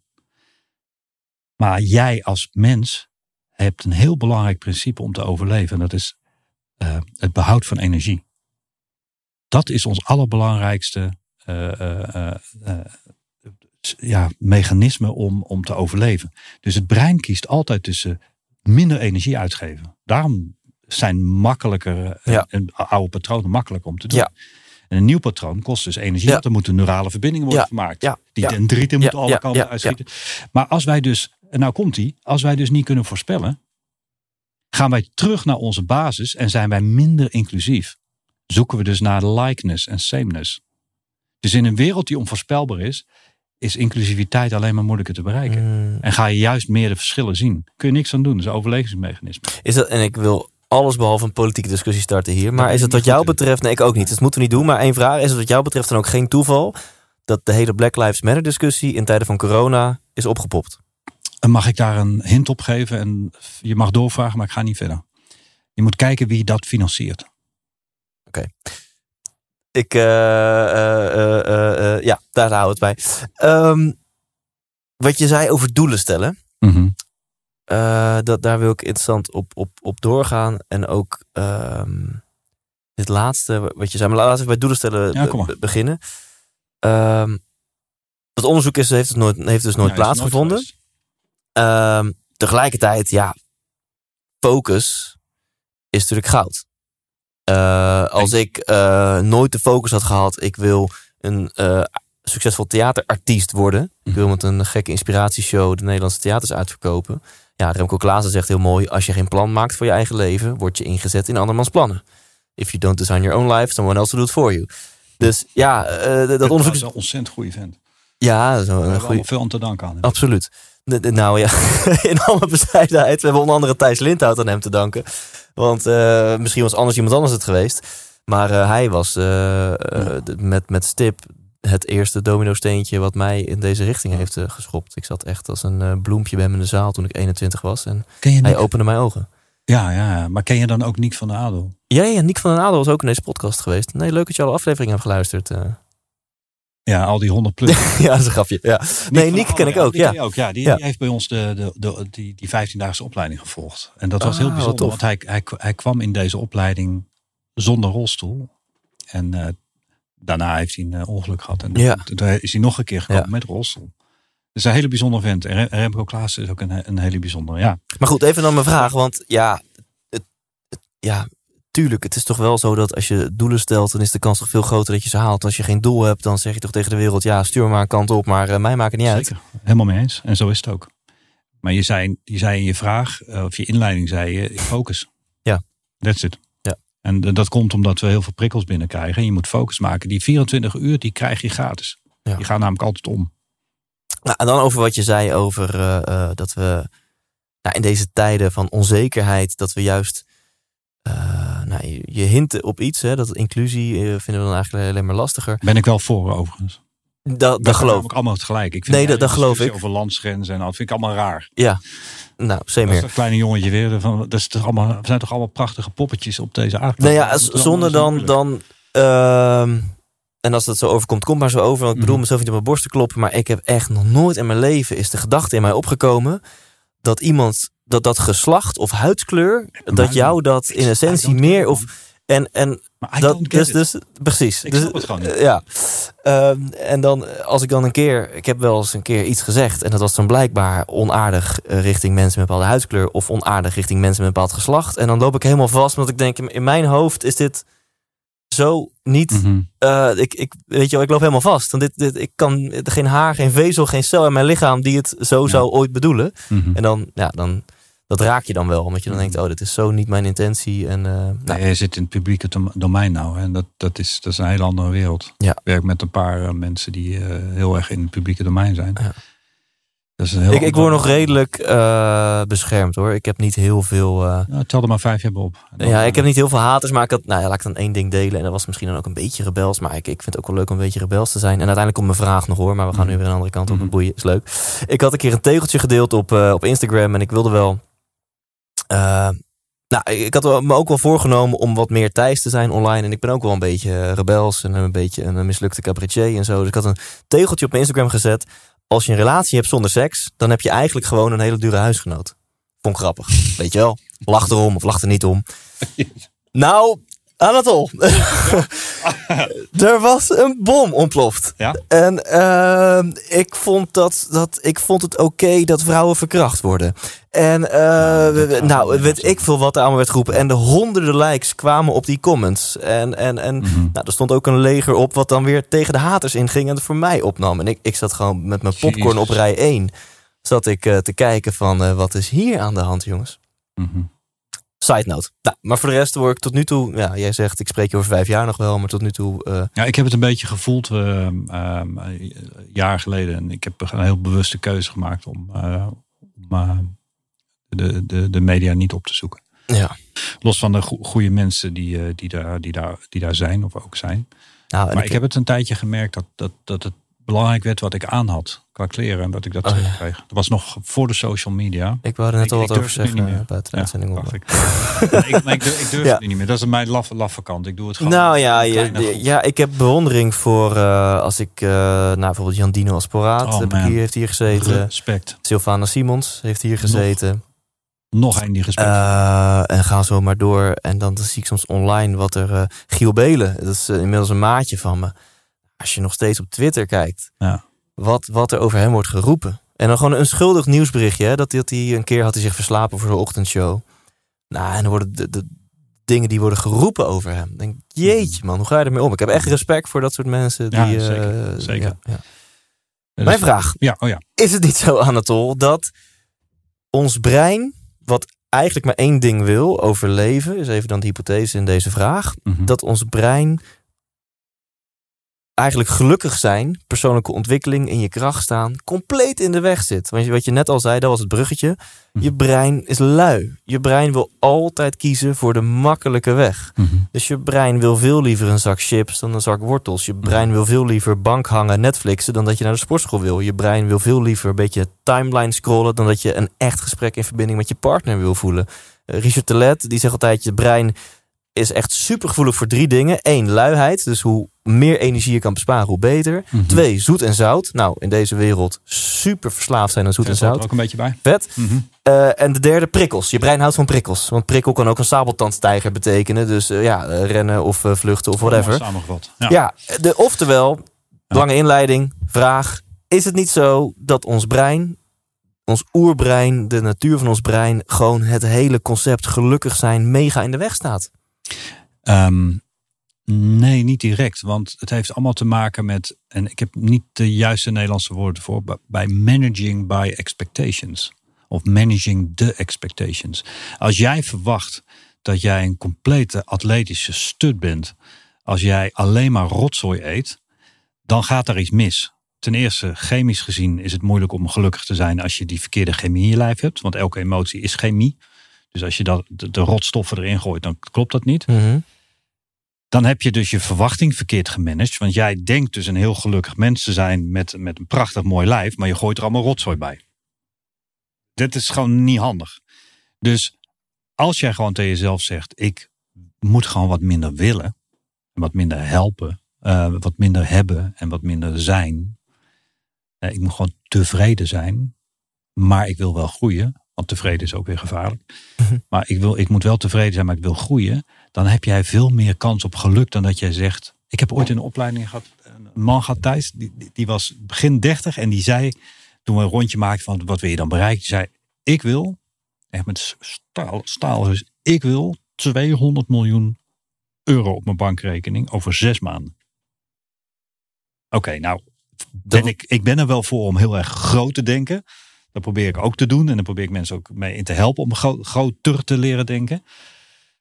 Maar jij als mens hebt een heel belangrijk principe om te overleven. En dat is uh, het behoud van energie. Dat is ons allerbelangrijkste uh, ja, mechanisme om, om te overleven. Dus het brein kiest altijd tussen minder energie uitgeven. Daarom zijn makkelijker ja. en oude patronen makkelijker om te doen. Ja. En een nieuw patroon kost dus energie, want er moeten neurale verbindingen worden gemaakt. Die dendrieten moeten alle kanten uitschieten. Maar als wij dus, en nou komt die, als wij dus niet kunnen voorspellen, gaan wij terug naar onze basis en zijn wij minder inclusief. Zoeken we dus naar likeness en sameness. Dus in een wereld die onvoorspelbaar is, is inclusiviteit alleen maar moeilijker te bereiken. Hmm. En ga je juist meer de verschillen zien. Kun je niks aan doen, dat is een overlevingsmechanisme. Is dat, en ik wil alles behalve een politieke discussie starten hier. Maar is het wat jou betreft, nee ik ook niet, dat moeten we niet doen. Maar één vraag, is het wat jou betreft dan ook geen toeval... dat de hele Black Lives Matter discussie in tijden van corona is opgepopt? Mag ik daar een hint op geven? En je mag doorvragen, maar ik ga niet verder. Je moet kijken wie dat financiert. Oké. Ik, uh, uh, ja, daar hou het bij. Um, wat je zei over doelen stellen. Mm dat, daar wil ik interessant op, op, op doorgaan. En ook um, dit laatste, wat je zei. Maar laten we bij doelen stellen ja, beginnen. Um, het onderzoek is, heeft, het nooit, heeft dus nooit ja, plaatsgevonden. Um, tegelijkertijd, ja, focus is natuurlijk goud. Uh, als ik uh, nooit de focus had gehad, ik wil een uh, succesvol theaterartiest worden. Ik mhm. wil met een gekke inspiratieshow de Nederlandse theaters uitverkopen. Ja, Remco Klaassen zegt heel mooi, als je geen plan maakt voor je eigen leven, word je ingezet in andermans plannen. If you don't design your own life, someone else will do it for you. Dus ja, dat onderzoek is een ontzettend goede vent. Ja, zo een goede. Veel om te danken aan. Absoluut. Nou ja, in alle bescheidenheid. We hebben onder andere Thijs Lindhout aan hem te danken. Want eh, misschien was anders iemand anders het geweest. Maar eh, hij was d- met, met stip het eerste domino-steentje wat mij in deze richting heeft geschopt. Ik zat echt als een bloempje bij hem in de zaal toen ik 21 was. En hij opende mijn ogen. Ja, ja. Maar ken je dan ook Nick van der Adel? Ja, ja, Nick van den Adel was ook in deze podcast geweest. Nee, leuk dat je alle afleveringen hebt geluisterd. Ja, al die 100 plus. ja, dat is een grapje. Ja. Nee, der ken ik ook, ja. ook, ja. Die, Ja. die heeft bij ons de, de, de, die, die 15-daagse opleiding gevolgd. En dat was Ah, heel wat bijzonder, tof. want hij, hij, hij kwam in deze opleiding zonder rolstoel. En eh, daarna heeft hij een eh, ongeluk gehad. En Ja. toen is hij nog een keer gekomen Ja. met rolstoel. Dus een hele bijzondere vent. En Rem- Remco Klaassen is ook een, een hele bijzondere. Ja, Maar goed, even dan mijn vraag. Want ja, het, het- ja, tuurlijk, het is toch wel zo dat als je doelen stelt, dan is de kans toch veel groter dat je ze haalt. Als je geen doel hebt, dan zeg je toch tegen de wereld, ja, stuur me maar een kant op, maar eh, mij maakt het niet uit. zeker. Helemaal mee eens. En zo is het ook. Maar je zei, je zei in je vraag, eh, of je inleiding zei je, focus. Ja. That's it. Ja. En dat komt omdat we heel veel prikkels binnenkrijgen. En je moet focus maken. Die 24 uur, die krijg je gratis. Ja. Die gaan namelijk altijd om. Nou, en dan over wat je zei over eh, dat we nou, in deze tijden van onzekerheid, dat we juist, eh, nou, je, je hint op iets, hè, dat inclusie eh, vinden we dan eigenlijk alleen maar lastiger. Ben ik wel voor overigens. Dat, dat geloof ik. allemaal tegelijk. Ik vind Nee, dat- geloof ik. Over landsgrenzen en dat vind ik allemaal raar. Ja, nou, zeker meer. dat kleine jongetje weer. Van, dat is toch allemaal, zijn toch allemaal prachtige poppetjes op deze aardkloot. Nou ja, zonder dan, dan ehm, en als dat zo overkomt, komt maar zo over. Want ik bedoel Mhm. mezelf niet op mijn borst te kloppen, maar ik heb echt nog nooit in mijn leven is de gedachte in mij opgekomen dat iemand dat dat geslacht of huidskleur, dat jou dat in essentie meer of en en dat get dus dus precies. Ik dus, het gewoon niet. Ja. Ehm, en dan als ik dan een keer, ik heb wel eens een keer iets gezegd en dat was dan blijkbaar onaardig eh, richting mensen met een bepaalde huidskleur of onaardig richting mensen met een bepaald geslacht. En dan loop ik helemaal vast, omdat ik denk in mijn hoofd is dit zo niet. Mhm. eh, ik, ik, weet je wel, ik loop helemaal vast. Want dit, dit, ik kan geen haar, geen vezel, geen cel in mijn lichaam die het zo Ja. zou ooit bedoelen. Mhm. En dan, ja, dan, dat raak je dan wel. Omdat je dan denkt, oh, dit is zo niet mijn intentie. En, eh, nou, Nee, je zit in het publieke dom- domein nou. En dat, dat, is, dat is een hele andere wereld. Ja. Ik werk met een paar eh, mensen die eh, heel erg in het publieke domein zijn. Ja. Dat is een heel ik, ik word nog redelijk beschermd hoor. Ik heb niet heel veel. Ja, tel er maar vijf hebben op. Dan- ja, ik heb niet heel veel haters, maar ik had, nou ja, laat ik dan één ding delen. En dat was misschien dan ook een beetje rebels. Maar ik, ik vind het ook wel leuk om een beetje rebels te zijn. En uiteindelijk komt mijn vraag nog hoor. Maar we gaan nu Mhm. weer een andere kant op. Het boeien is leuk. Ik had een keer een tegeltje gedeeld op, op Instagram. En ik wilde wel. Eh, nou, ik had me ook wel voorgenomen om wat meer Thijs te zijn online. En ik ben ook wel een beetje eh, rebels en een beetje een mislukte cabaretier en zo. Dus ik had een tegeltje op mijn Instagram gezet. Als je een relatie hebt zonder seks, dan heb je eigenlijk gewoon een hele dure huisgenoot. Vond ik grappig. Weet je wel? Lach erom of lach er niet om. Nou, Anatol. er was een bom ontploft. Ja? En ehm, ik, vond dat, dat, ik vond het oké dat vrouwen verkracht worden. En eh, nou, niet weet ik veel wat er allemaal werd geroepen. En de honderden likes kwamen op die comments. En, en, en Mhm. nou, er stond ook een leger op wat dan weer tegen de haters inging en het voor mij opnam. En ik, ik zat gewoon met mijn popcorn op rij 1. Zat ik eh, te kijken van eh, wat is hier aan de hand, jongens. Mhm. Side note. Nou, maar voor de rest word ik tot nu toe... Ja, jij zegt ik spreek je over vijf jaar nog wel. Maar tot nu toe... Ja, ik heb het een beetje gevoeld eh, eh, een jaar geleden. En ik heb een heel bewuste keuze gemaakt om, om de, de, de media niet op te zoeken. ja. Los van de go- goede mensen die, eh, die, daar, die, daar, die daar zijn of ook zijn. Nou, Maar ik heb het een tijdje gemerkt dat, dat, dat het belangrijk werd wat ik aan had qua kleren. En dat ik dat Oh, ja. terugkreeg. Dat was nog voor de social media. Ik wou er net al wat over het zeggen niet meer. eh, de Ja, dacht ik. Ik, durf, ik durf Ja. het niet meer. Dat is mijn laffe, laffe kant. Ik doe het gewoon. Nou ja, je, ja, ik heb bewondering voor eh, als ik, eh, nou bijvoorbeeld Jan Dino Asporaat Oh, heb ik hier, heeft hier gezeten. Respect. Sylvana Simons heeft hier gezeten. Nog een die respect. Eh, en ga zo maar door. En dan, dan zie ik soms online wat er... eh Giel Belen, dat is eh, inmiddels een maatje van me. Als je nog steeds op Twitter kijkt, Ja. wat, wat er over hem wordt geroepen. En dan gewoon een schuldig nieuwsberichtje. Hè, dat, dat hij een keer had hij zich verslapen voor zijn ochtendshow. Nou, en dan worden de, de dingen die worden geroepen over hem. Denk, jeetje man, hoe ga je ermee om? Ik heb echt respect voor dat soort mensen. Die, Ja, zeker, zeker. ja, ja. Dus- Mijn vraag, Ja, oh ja. is het niet zo, Anatol, dat ons brein, wat eigenlijk maar één ding wil, overleven, is even dan de hypothese in deze vraag, Mhm. dat ons brein eigenlijk gelukkig zijn, persoonlijke ontwikkeling, in je kracht staan, compleet in de weg zit. Want wat je net al zei, dat was het bruggetje. Mhm. Je brein is lui. Je brein wil altijd kiezen voor de makkelijke weg. Mhm. Dus je brein wil veel liever een zak chips dan een zak wortels. Je brein wil veel liever bank hangen, Netflixen dan dat je naar de sportschool wil. Je brein wil veel liever een beetje timeline scrollen dan dat je een echt gesprek in verbinding met je partner wil voelen. Eh, Richard Telet die zegt altijd: je brein is echt super gevoelig voor drie dingen. Eén, luiheid. Dus hoe meer energie je kan besparen, hoe beter. Mhm. Twee, zoet en zout. Nou, in deze wereld super verslaafd zijn aan zoet en zout. ook een beetje bij. Vet. Mhm. Eh, en de derde, prikkels. Je brein houdt van prikkels. Want prikkel kan ook een sabeltandstijger betekenen. Dus eh, ja, eh, rennen of vluchten of whatever. Samengevat. Ja. Ja, de, oftewel, lange inleiding, vraag. Is het niet zo dat ons brein, ons oerbrein, de natuur van ons brein, gewoon het hele concept gelukkig zijn mega in de weg staat? Ehm, nee, niet direct. Want het heeft allemaal te maken met, en ik heb niet de juiste Nederlandse woorden voor, bij- managing by expectations. Of managing the expectations. Als jij verwacht dat jij een complete atletische stud bent, als jij alleen maar rotzooi eet, dan gaat er iets mis. Ten eerste, chemisch gezien is het moeilijk om gelukkig te zijn als je die verkeerde chemie in je lijf hebt. Want elke emotie is chemie. Dus als je dat, de, de rotstoffen erin gooit, dan klopt dat niet. Dan heb je dus je verwachting verkeerd gemanaged. Want jij denkt dus een heel gelukkig mens te zijn met, met een prachtig mooi lijf. Maar je gooit er allemaal rotzooi bij. Dit is gewoon niet handig. Dus als jij gewoon tegen jezelf zegt: Ik moet gewoon wat minder willen. En wat minder helpen. eh, wat minder hebben en wat minder zijn. Eh, ik moet gewoon tevreden zijn. Maar ik wil wel groeien. Want tevreden is ook weer gevaarlijk. Maar ik, wil, ik moet wel tevreden zijn, maar ik wil groeien. Dan heb jij veel meer kans op geluk dan dat jij zegt. Ik heb ooit in een opleiding gehad. Een man gehad Thijs. Die, die, was begin 30 en die zei. Toen we een rondje maakten van wat wil je dan bereiken. Die zei: Ik wil. Echt met staal. staal dus ik wil 200 miljoen euro op mijn bankrekening over zes maanden. Oké, nou. Ben ik, ik ben er wel voor om heel erg groot te denken. Dat probeer ik ook te doen. En dan probeer ik mensen ook mee in te helpen om gro groter te leren denken.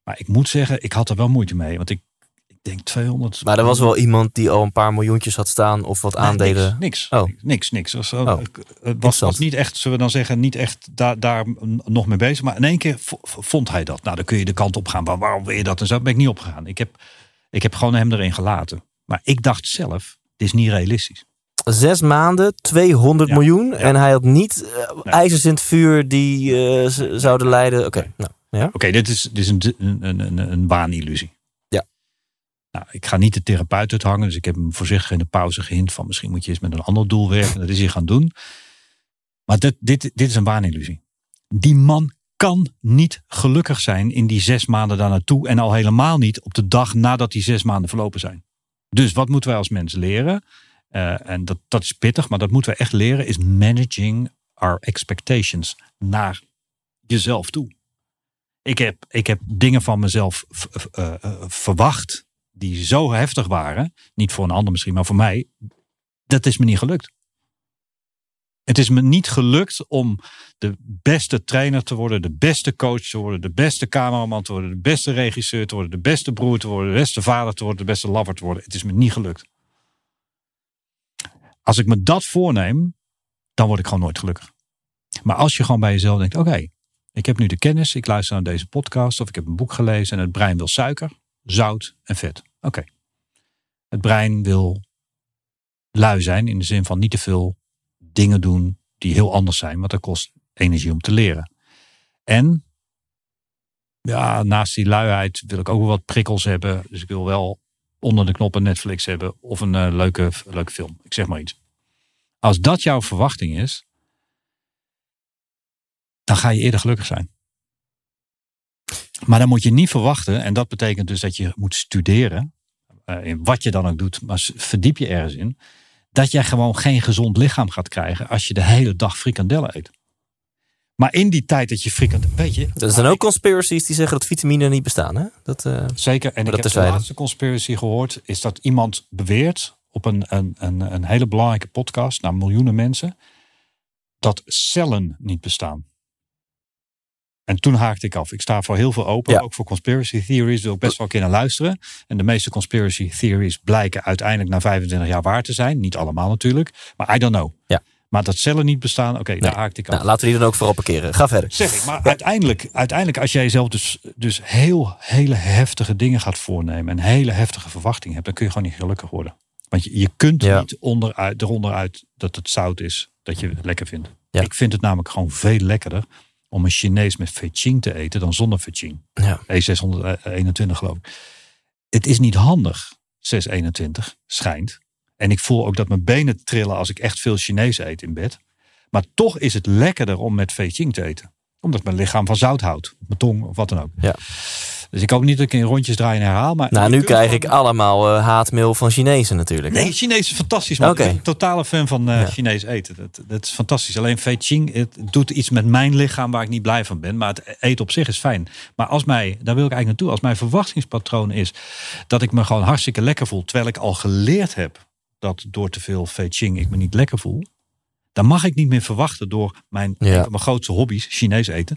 Maar ik moet zeggen, ik had er wel moeite mee. Want ik, ik denk 200. Maar er was wel iemand die al een paar miljoentjes had staan of wat Nee, aandelen. Niks. Oh. Niks, niks. niks. Was, Oh. Was, niet echt, zullen we dan zeggen, niet echt daar, daar nog mee bezig. Maar in één keer vo- vond hij dat. Nou, dan kun je de kant op gaan. Maar waarom wil je dat? En zo ben ik niet opgegaan. Ik heb, ik heb gewoon hem erin gelaten. Maar ik dacht zelf, dit is niet realistisch. Zes maanden, 200 Ja, miljoen. ja. En hij had niet eh, Nee. ijzers in het vuur die z- zouden leiden. Oké, nou ja. Oké, dit is, dit is een, een, een, een, een waanillusie. Ja. Nou, ik ga niet de therapeut uithangen. Dus ik heb hem voorzichtig in de pauze gehint van misschien moet je eens met een ander doel werken. Dat is hij gaan doen. Maar dit, dit, dit is een waanillusie. Die man kan niet gelukkig zijn in die zes maanden daar naartoe. En al helemaal niet op de dag nadat die zes maanden verlopen zijn. Dus wat moeten wij als mens leren? Eh, en dat, dat is pittig, maar dat moeten we echt leren. Is managing our expectations naar jezelf toe. Ik heb, ik heb dingen van mezelf eh, eh, verwacht die zo heftig waren. Niet voor een ander misschien, maar voor mij. Dat is me niet gelukt. Het is me niet gelukt om de beste trainer te worden, de beste coach te worden, de beste cameraman te worden, de beste regisseur te worden, de beste broer te worden, de beste vader te worden, de beste lover te worden. Het is me niet gelukt. Als ik me dat voorneem, dan word ik gewoon nooit gelukkig. Maar als je gewoon bij jezelf denkt, oké, ik heb nu de kennis, ik luister naar deze podcast of ik heb een boek gelezen en het brein wil suiker, zout en vet. Oké. Het brein wil lui zijn in de zin van niet te veel dingen doen die heel anders zijn, want dat kost energie om te leren. En ja, naast die luiheid wil ik ook wel wat prikkels hebben. Dus ik wil wel onder de knop een Netflix hebben of een eh, leuke, leuke film. Ik zeg maar iets. Als dat jouw verwachting is, dan ga je eerder gelukkig zijn. Maar dan moet je niet verwachten, en dat betekent dus dat je moet studeren, eh, in wat je dan ook doet, maar verdiep je ergens in, dat jij gewoon geen gezond lichaam gaat krijgen als je de hele dag frikandellen eet. Maar in die tijd dat je frikandellen, weet je. Er zijn ook conspiracies die zeggen dat vitamine niet bestaan. Hè? Dat, eh, Zeker. En ik heb de laatste conspiracy gehoord. Is dat iemand beweert op een, een, een, een hele belangrijke podcast naar miljoenen mensen. Dat cellen niet bestaan. En toen haakte ik af. Ik sta voor heel veel open, Ja. ook voor conspiracy theories. Wil ik best wel een keer naar luisteren. En de meeste conspiracy theories blijken uiteindelijk na 25 jaar waar te zijn. Niet allemaal natuurlijk, maar I don't know. Ja. Maar dat cellen niet bestaan, oké, daar Nee. haakte ik af. Nou, laten we die dan ook vooral parkeren. Ga verder. Zeg ik, maar uiteindelijk, uiteindelijk als jij zelf dus, dus heel hele heftige dingen gaat voornemen en hele heftige verwachtingen hebt, dan kun je gewoon niet gelukkig worden. Want je, je kunt Ja. niet onderuit, eronder uit dat het zout is dat je het lekker vindt. Ja. Ik vind het namelijk gewoon veel lekkerder om een Chinees met fetching te eten dan zonder fetching. Ja. E621 geloof ik. Het is niet handig, 621, schijnt. En ik voel ook dat mijn benen trillen als ik echt veel Chinees eet in bed. Maar toch is het lekkerder om met Beijing te eten. Omdat mijn lichaam van zout houdt. Mijn tong of wat dan ook. Ja. Dus ik hoop niet dat ik in rondjes draai en herhaal. Maar Nou, nu krijg ik allemaal eh, haatmail van Chinezen natuurlijk. hè? Nee, Chinees is fantastisch. Man. Oké. Ik ben een totale fan van Ja. Chinees eten. Dat, dat is fantastisch. Alleen Beijing, het doet iets met mijn lichaam waar ik niet blij van ben. Maar het eten op zich is fijn. Maar als mij, daar wil ik eigenlijk naartoe. Als mijn verwachtingspatroon is dat ik me gewoon hartstikke lekker voel. Terwijl ik al geleerd heb dat door te veel Beijing ik me niet lekker voel. Dan mag ik niet meer verwachten door mijn, Ja. mijn grootste hobby's, Chinees eten.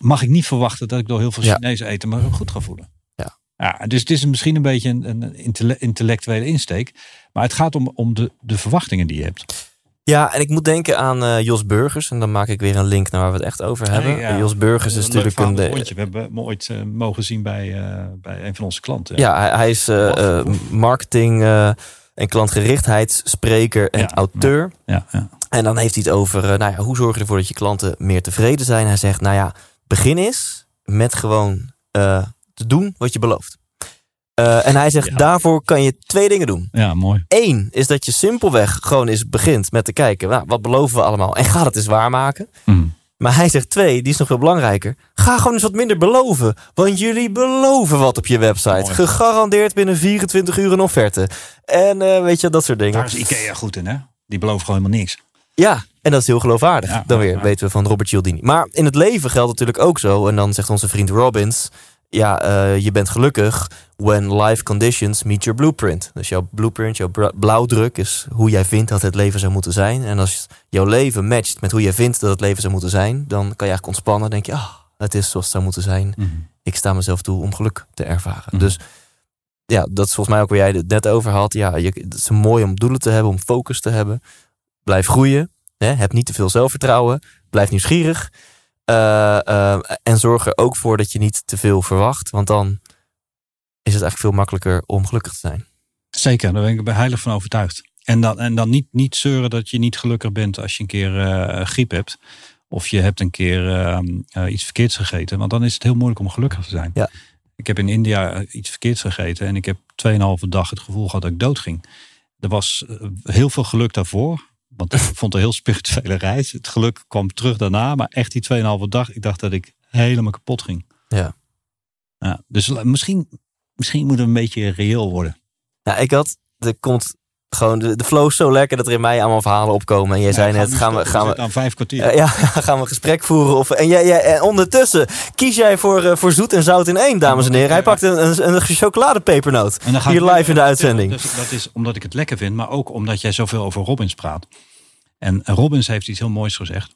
Mag ik niet verwachten dat ik door heel veel Ja. Chinees eten me goed ga voelen. Ja. Ja, dus het is misschien een beetje een, een intelle- intellectuele insteek. Maar het gaat om, om de, de verwachtingen die je hebt. Ja, en ik moet denken aan eh, Jos Burgers. En dan maak ik weer een link naar waar we het echt over hebben. Ja. Jos Burgers is natuurlijk een... eh, rondje. We hebben hem ooit eh, mogen zien bij, eh, bij een van onze klanten. Ja, hij, hij is eh, eh, marketing eh, en klantgerichtheidsspreker en Ja, auteur. ja, ja. En dan heeft hij het over, eh, nou ja, hoe zorg je ervoor dat je klanten meer tevreden zijn? Hij zegt, nou ja, begin eens met gewoon eh, te doen wat je belooft. Eh, en hij zegt, Ja. daarvoor kan je twee dingen doen. ja mooi. Eén is dat je simpelweg gewoon eens begint met te kijken, nou, wat beloven we allemaal? En ga het eens waarmaken. Mm. Maar hij zegt twee, die is nog veel belangrijker. Ga gewoon eens wat minder beloven. Want jullie beloven wat op je website. Mooi. Gegarandeerd binnen 24 uur een offerte. En eh, weet je, dat soort dingen. Daar is Ikea goed in, hè? Die beloven gewoon helemaal niks. Ja, en dat is heel geloofwaardig. Ja, dan weer, ja. weten we van Robert Cialdini. Maar in het leven geldt natuurlijk ook zo. En dan zegt onze vriend Robbins... Ja, eh, je bent gelukkig when life conditions meet your blueprint. Dus jouw blueprint, jouw blauwdruk is hoe jij vindt dat het leven zou moeten zijn. En als jouw leven matcht met hoe jij vindt dat het leven zou moeten zijn... dan kan je eigenlijk ontspannen. Denk je, ah, het is zoals het zou moeten zijn. Ik sta mezelf toe om geluk te ervaren. Mhm. Dus ja, dat is volgens mij ook waar jij het net over had. Ja, je, het is mooi om doelen te hebben, om focus te hebben. Blijf groeien. Hè? Heb niet te veel zelfvertrouwen. Blijf nieuwsgierig. Eh, eh, en zorg er ook voor dat je niet te veel verwacht. Want dan is het eigenlijk veel makkelijker om gelukkig te zijn. Zeker, daar ben ik bij heilig van overtuigd. En dan, en dan niet, niet zeuren dat je niet gelukkig bent als je een keer eh, griep hebt. Of je hebt een keer eh, eh, iets verkeerds gegeten. Want dan is het heel moeilijk om gelukkig te zijn. Ja. Ik heb in India iets verkeerds gegeten. En ik heb 2,5 dag het gevoel gehad dat ik dood ging. Er was heel veel geluk daarvoor. Want ik vond het een heel spirituele reis. Het geluk kwam terug daarna. Maar echt die 2,5 dag. Ik dacht dat ik helemaal kapot ging. Ja. ja dus misschien, misschien moeten we een beetje reëel worden. Nou, ik had, er komt gewoon, de, de flow is zo lekker dat er in mij allemaal verhalen opkomen. En jij zei net, gaan we, gaan we, aan vijf kwartier. Ja, gaan we een gesprek voeren. Of, en, jij, jij, en ondertussen kies jij voor, eh, voor zoet en zout in één, dames en heren. Hij pakt een, een, een chocoladepepernoot. En dan ga Hier live in de uitzending. Dus dat is omdat ik het lekker vind, maar ook omdat jij zoveel over Robbins praat. En Robbins heeft iets heel moois gezegd.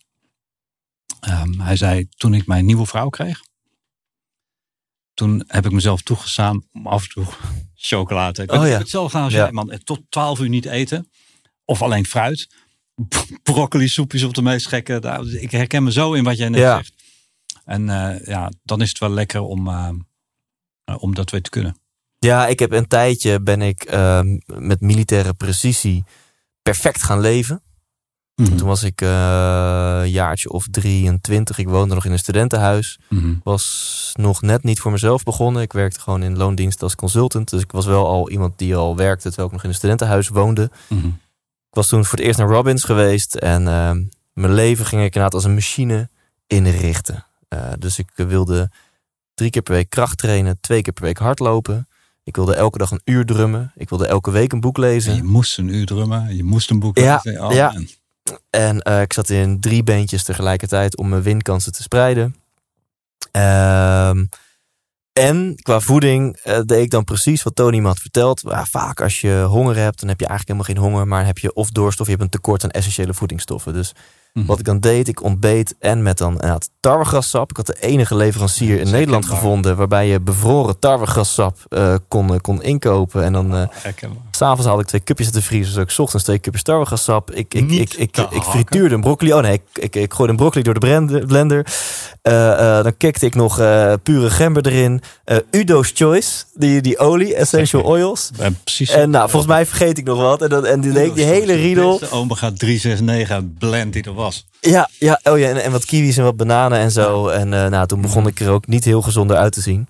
Ehm, hij zei, toen ik mijn nieuwe vrouw kreeg, toen heb ik mezelf toegestaan om af en toe chocolade eten. Oh ik ja. hetzelfde gedaan als Ja. man. Tot 12 uur niet eten. Of alleen fruit. Broccoli soepjes op de meest gekke. daar- Ik herken me zo in wat jij net Ja. zegt. En eh, ja, dan is het wel lekker om, eh, om dat weer te kunnen. Ja, ik heb een tijdje ben ik ehm, met militaire precisie perfect gaan leven. Toen was ik eh, een jaartje of 23. Ik woonde nog in een studentenhuis. Mhm. Was nog net niet voor mezelf begonnen. Ik werkte gewoon in loondienst als consultant. Dus ik was wel al iemand die al werkte terwijl ik nog in een studentenhuis woonde. Mhm. Ik was toen voor het eerst naar Robbins geweest. En ehm, mijn leven ging ik inderdaad als een machine inrichten. Eh, dus ik wilde drie keer per week kracht trainen. Twee keer per week hardlopen. Ik wilde elke dag een uur drummen. Ik wilde elke week een boek lezen. En je moest een uur drummen, je moest een boek Ja, lezen. Oh, ja. En eh, ik zat in drie beentjes tegelijkertijd om mijn winkansen te spreiden. Ehm, en qua voeding eh, deed ik dan precies wat Tony me had verteld. Ja, vaak als je honger hebt, dan heb je eigenlijk helemaal geen honger. Maar heb je of dorst of je hebt een tekort aan essentiële voedingsstoffen. Dus Mhm. Wat ik dan deed, ik ontbeet en met dan inderdaad tarwegrassap. Ik had de enige leverancier in Nederland gevonden waarbij je bevroren tarwegrassap eh, kon, eh, kon inkopen. En dan eh, Herkenbaar. S'avonds haalde ik twee cupjes uit de vriezer. Dus ik 's ochtends twee cupjes tarwegrassap. Ik, ik, Niet ik, ik, te ik, frituurde een broccoli. Oh nee, ik, ik, ik gooide een broccoli door de blender. Eh, eh, dan kikte ik nog eh, pure gember erin. Eh, Udo's Choice, die, die olie, essential oils. Ja, precies. En nou, volgens mij vergeet ik nog wat. En, dan, en die, die, die hele riedel. De omega 369 blend die er was. Ja, ja, oh ja en, en wat kiwis en wat bananen en zo. En eh, nou, toen begon ik er ook niet heel gezonder uit te zien.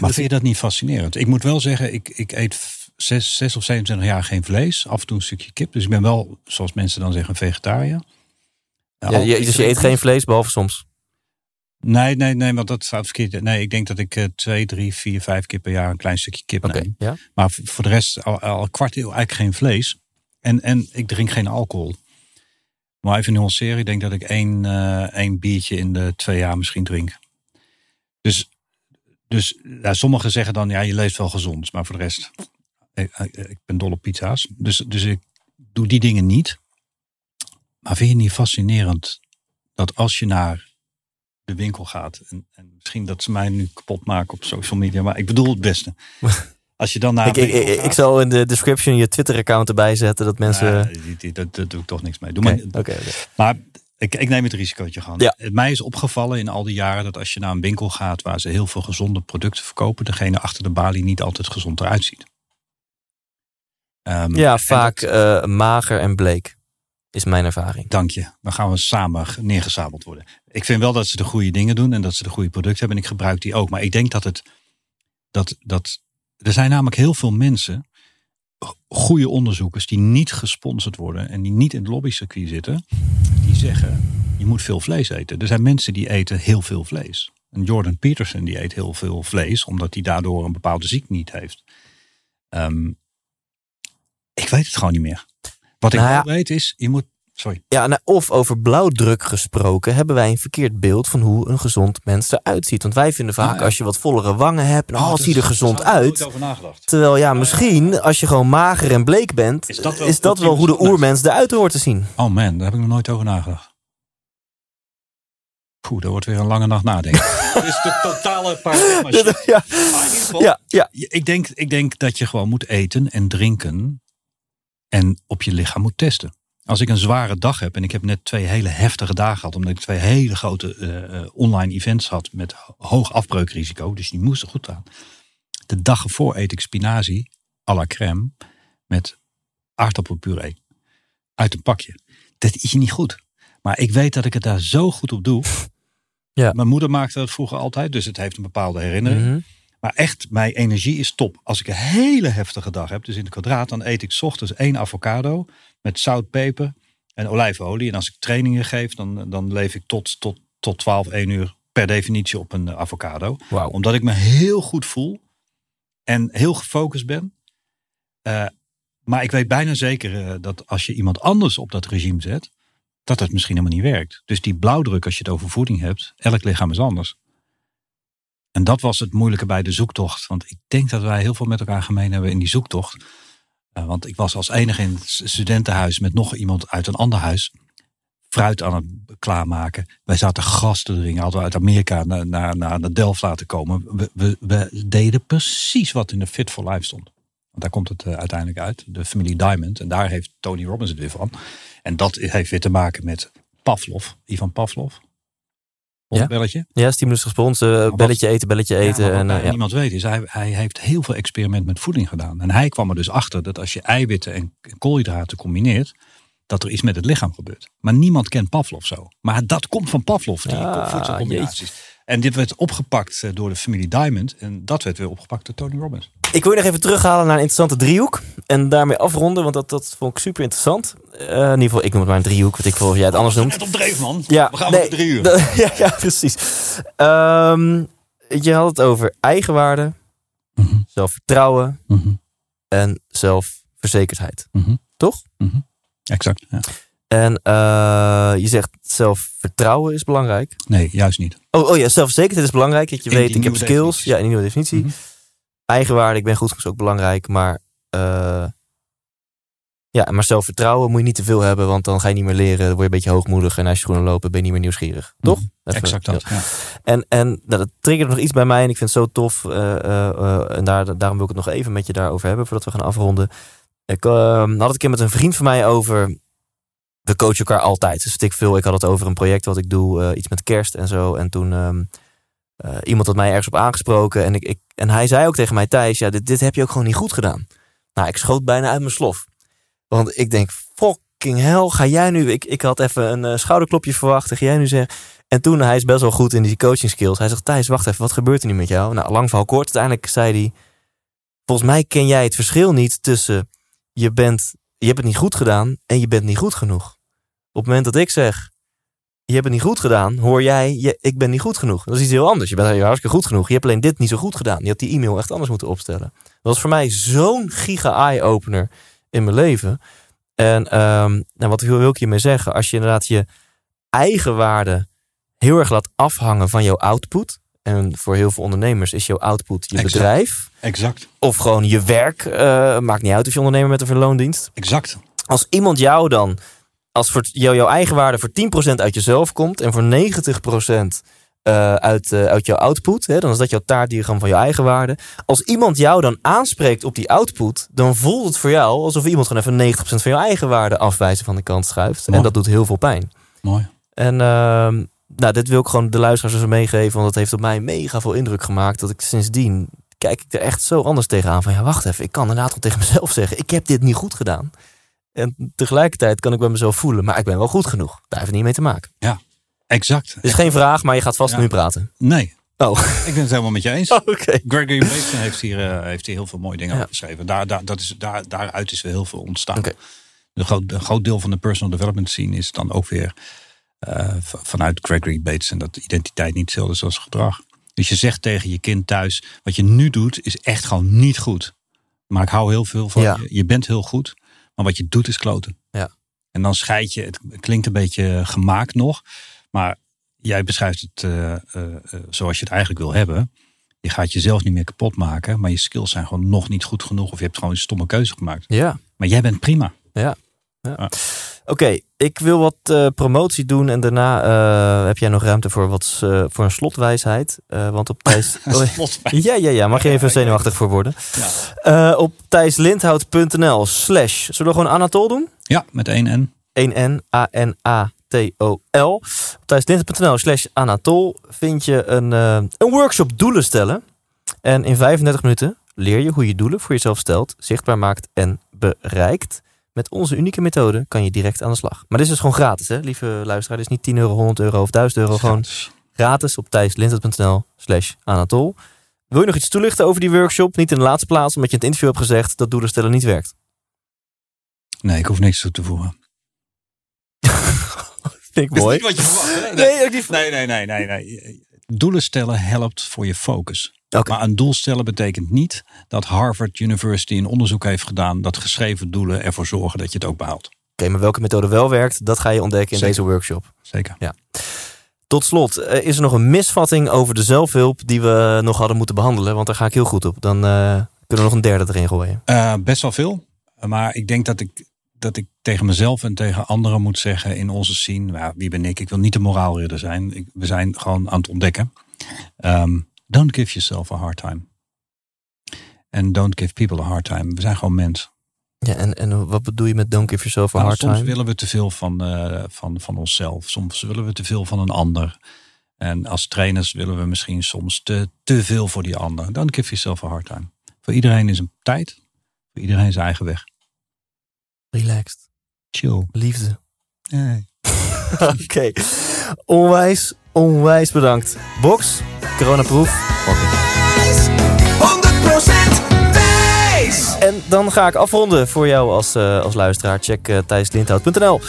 Maar vind je dat niet fascinerend? Ik moet wel zeggen, ik, ik eet zes, zes of 27 jaar geen vlees. Af en toe een stukje kip. Dus ik ben wel, zoals mensen dan zeggen, een vegetariër. Ja, je, dus je eet geen vlees, behalve soms. Nee, nee, nee, want dat staat verkeerd. Nee, ik denk dat ik eh, twee, drie, vier, vijf keer per jaar een klein stukje kip Oké, neem. ja. Maar voor de rest al, al een kwart eeuw eigenlijk geen vlees. En, en ik drink geen alcohol. Maar even nuanceren. Ik denk dat ik één, eh, één biertje in de twee jaar misschien drink. Dus, dus sommigen zeggen dan, ja, je leeft wel gezond. Maar voor de rest, ik, ik- ik ben dol op pizza's. Dus, dus ik doe die dingen niet. Maar vind je het niet fascinerend dat als je naar de winkel gaat. En, en misschien dat ze mij nu kapot maken op social media. Maar ik bedoel het beste. Als je dan naar Ik, ik, ik, zal in de description je Twitter-account erbij zetten. Dat mensen... Ja, dat, dat doe ik toch niks mee. Doe Oké, maar, maar ik, ik neem het risicootje gewoon. Ja. Mij is opgevallen in al die jaren dat als je naar een winkel gaat waar ze heel veel gezonde producten verkopen, degene achter de balie niet altijd gezond eruit ziet. Ehm, Ja, vaak dat- eh, mager en bleek. Is mijn ervaring. Dank je. Dan gaan we samen ge- neergezabeld worden. Ik vind wel dat ze de goede dingen doen en dat ze de goede producten hebben. En ik gebruik die ook. Maar ik denk dat het. Dat, dat, er zijn namelijk heel veel mensen, go- goede onderzoekers, die niet gesponsord worden en die niet in het lobbycircuit zitten. Die zeggen: je moet veel vlees eten. Er zijn mensen die eten heel veel vlees. En Jordan Peterson die eet heel veel vlees, omdat hij daardoor een bepaalde ziekte niet heeft. Ehm, ik weet het gewoon niet meer. Wat ik Nou ja. wel weet is, je moet. Sorry. Ja, nou, of over blauwdruk gesproken, hebben wij een verkeerd beeld van hoe een gezond mens eruit ziet. Want wij vinden vaak Ja, ja. als je wat vollere wangen hebt, nou, het ziet er gezond uit. Terwijl ja, misschien als je gewoon mager en bleek bent, Is is dat wel hoe de oermens eruit hoort te zien. Oh man, daar heb ik nog nooit over nagedacht. Poeh, dat wordt weer een lange nacht nadenken. Het is de totale paradigma shift. ja, geval, ja, ja. ik, denk, ik denk dat je gewoon moet eten en drinken en op je lichaam moet testen. Als ik een zware dag heb en ik heb net twee hele heftige dagen gehad, omdat ik twee hele grote eh, eh, online events had met hoog afbreukrisico, dus die moesten goed gaan. De dag ervoor eet ik spinazie à la crème met aardappelpuree uit een pakje. Dat is niet goed. Maar ik weet dat ik het daar zo goed op doe. Ja. Mijn moeder maakte dat vroeger altijd, dus het heeft een bepaalde herinnering. Mhm. Maar echt, mijn energie is top. Als ik een hele heftige dag heb, dus in het kwadraat, dan eet ik 's ochtends één avocado met zout, peper en olijfolie. En als ik trainingen geef, dan, dan leef ik tot, tot, tot 12, 1 uur per definitie op een eh, avocado. Wauw. Omdat ik me heel goed voel en heel gefocust ben. Eh, maar ik weet bijna zeker eh, dat als je iemand anders op dat regime zet, dat het misschien helemaal niet werkt. Dus die blauwdruk, als je het over voeding hebt, elk lichaam is anders. En dat was het moeilijke bij de zoektocht. Want ik denk dat wij heel veel met elkaar gemeen hebben in die zoektocht. Eh, want ik was als enige in het studentenhuis met nog iemand uit een ander huis. Fruit aan het klaarmaken. Wij zaten gas te. Hadden we uit Amerika naar, naar, naar de Delft laten komen. We, we, we deden precies wat in de Fit for Life stond. Want daar komt het eh, uiteindelijk uit. De familie Diamond. En daar heeft Tony Robbins het weer van. En dat heeft weer te maken met Pavlov. Ivan Pavlov. Ja. Belletje. Ja, stimulus respons, eh, wat- belletje eten, belletje Ja, eten. en, eh, ja. niemand weet is, hij, hij heeft heel veel experiment met voeding gedaan. En hij kwam er dus achter dat als je eiwitten en koolhydraten combineert, dat er iets met het lichaam gebeurt. Maar niemand kent Pavlov zo. Maar dat komt van Pavlov, die Ah, voedselcombinaties. En dit werd opgepakt eh, door de familie Diamond. En dat werd weer opgepakt door Tony Robbins. Ik wil je nog even terughalen naar een interessante driehoek. En daarmee afronden, want dat, dat vond ik super interessant. Eh, in ieder geval, ik noem het maar een driehoek, wat ik of jij het anders noemt. Net op dreef, man. Ja, We gaan nee, drie uur. ja, ja, precies. Ehm, je had het over eigenwaarde, Mhm, zelfvertrouwen mhm, en zelfverzekerdheid. mhm, Toch? mhm. Exact. Ja. En eh, je zegt zelfvertrouwen is belangrijk. Nee, juist niet. Oh, oh ja, zelfverzekerdheid is belangrijk. Dat je In weet, ik heb skills. Ja, in die nieuwe definitie. Mhm. Eigenwaarde, ik ben goed is ook belangrijk. Maar eh, Ja, maar zelfvertrouwen moet je niet te veel hebben, want dan ga je niet meer leren. Dan word je een beetje hoogmoedig en als je schoenen lopen ben je niet meer nieuwsgierig. Toch? Even- exact dat. Ja. En, en nou, dat triggert nog iets bij mij en ik vind het zo tof. eh, en daar, daarom wil ik het nog even met je daarover hebben voordat we gaan afronden. Ik eh, had het een keer met een vriend van mij over. We coachen elkaar altijd. Dus ik veel. Ik had het over een project wat ik doe, eh, iets met kerst en zo. En toen ehm, eh, iemand had mij ergens op aangesproken. En, ik, ik, en hij zei ook tegen mij, Thijs, ja, dit, dit heb je ook gewoon niet goed gedaan. Nou, ik schoot bijna uit mijn slof. Want ik denk, fucking hell, ga jij nu... Ik, ik had even een eh, schouderklopje verwacht. Ga jij nu zeggen... En toen, hij is best wel goed in die coaching skills. Hij zegt, Thijs, wacht even, wat gebeurt er nu met jou? Nou, lang verhaal kort. Uiteindelijk zei hij, volgens mij ken jij het verschil niet tussen... Je, bent, je hebt het niet goed gedaan en je bent niet goed genoeg. Op het moment dat ik zeg, je hebt het niet goed gedaan, hoor jij, je, ik ben niet goed genoeg. Dat is iets heel anders. Je bent hartstikke goed genoeg. Je hebt alleen dit niet zo goed gedaan. Je had die e-mail echt anders moeten opstellen. Dat was voor mij zo'n giga eye-opener in mijn leven. En ehm, nou, wat wil, wil ik hiermee zeggen? Als je inderdaad je eigen waarde heel erg laat afhangen van jouw output. En voor heel veel ondernemers is jouw output je Exact. bedrijf. Exact. Of gewoon je werk. eh, maakt niet uit of je ondernemer met een verloondienst. Exact. Als iemand jou dan, als voor jou, jouw eigen waarde voor 10% uit jezelf komt. En voor 90% eh, uit, eh, uit jouw output. Hè, dan is dat jouw taartdiagram van jouw eigen waarde. Als iemand jou dan aanspreekt op die output. Dan voelt het voor jou alsof iemand gewoon even 90% van jouw eigen waarde afwijzen van de kant schuift. En dat doet heel veel pijn. Mooi. En ehm, nou, dit wil ik gewoon de luisteraars meegeven. Want dat heeft op mij mega veel indruk gemaakt. Dat ik sindsdien kijk ik er echt zo anders tegenaan. Van ja, wacht even. Ik kan inderdaad wel tegen mezelf zeggen. Ik heb dit niet goed gedaan. En tegelijkertijd kan ik bij mezelf voelen. Maar ik ben wel goed genoeg. Daar heeft het niet mee te maken. Exact. Het is geen vraag, maar je gaat vast Ja. nu praten. Nee, Oh, ik ben het helemaal met je eens. oké. Gregory Bateson heeft hier, eh, heeft hier heel veel mooie dingen Ja. over geschreven. Daar, daar, dat is, daar, daaruit is weer heel veel ontstaan. Oké. Een, groot, een groot deel van de personal development scene is dan ook weer eh, vanuit Gregory Bateson. Dat identiteit niet hetzelfde is als gedrag. Dus je zegt tegen je kind thuis, wat je nu doet is echt gewoon niet goed. Maar ik hou heel veel van Ja. je. Je bent heel goed, maar wat je doet is kloten. Ja. En dan scheid je, het klinkt een beetje gemaakt nog, maar jij beschrijft het eh, eh, eh, zoals je het eigenlijk wil hebben. Je gaat jezelf niet meer kapot maken, maar je skills zijn gewoon nog niet goed genoeg. Of je hebt gewoon een stomme keuze gemaakt. Ja. Maar jij bent prima. Oké, ik wil wat eh, promotie doen en daarna eh, heb jij nog ruimte voor, wat, eh, voor een slotwijsheid. Want op Thijs... Oh, ja, ja, ja, mag je even zenuwachtig voor worden. Ja. Op thijslindhout.nl slash, zullen we gewoon Anatol doen? Ja, met één N. 1N, A-N-A-T-O-L. Op thijslindhout.nl slash Anatol vind je een, een workshop doelen stellen. En in 35 minuten leer je hoe je doelen voor jezelf stelt, zichtbaar maakt en bereikt. Met onze unieke methode kan je direct aan de slag. Maar dit is dus gewoon gratis, hè, lieve luisteraar. Dit is niet 10 euro, 100 euro of 1000 euro. Gewoon Gratis. op thijslindhout.nl slash Anatol. Wil je nog iets toelichten over die workshop? Niet in de laatste plaats, omdat je in het interview hebt gezegd dat doelen stellen niet werkt. Nee, ik hoef niks toe te voegen. Vind ik mooi. wat je verwacht, hè? Nee, niet. Nee, nee, nee, nee, nee. Doelen stellen helpt voor je focus. Maar een doel stellen betekent niet dat Harvard University een onderzoek heeft gedaan dat geschreven doelen ervoor zorgen dat je het ook behaalt. Oké, maar welke methode wel werkt, dat ga je ontdekken in Zeker. deze workshop. Zeker. Tot slot, eh, is er nog een misvatting over de zelfhulp die we nog hadden moeten behandelen? Want daar ga ik heel goed op. Dan eh, kunnen we nog een derde erin gooien. Eh, best wel veel. Maar ik denk dat ik, dat ik tegen mezelf en tegen anderen moet zeggen in onze scene. Nou, wie ben ik? Ik wil niet de moraalridder zijn. Ik, we zijn gewoon aan het ontdekken. Ehm, don't give yourself a hard time. En don't give people a hard time. We zijn gewoon mens. Ja, en, en wat bedoel je met don't give yourself a Nou, hard soms time? willen we te veel van, eh, van, van onszelf. Soms willen we te veel van een ander. En als trainers willen we misschien soms te, te veel voor die ander. Don't give yourself a hard time. Voor iedereen is een tijd. Voor iedereen zijn eigen weg. Relaxed. Chill. Liefde. Nee. Oké. Onwijs, onwijs bedankt. Box, coronaproof. Oké. 100% wijs! En dan ga ik afronden voor jou als, eh, als luisteraar. Check uh, thijslindhout.nl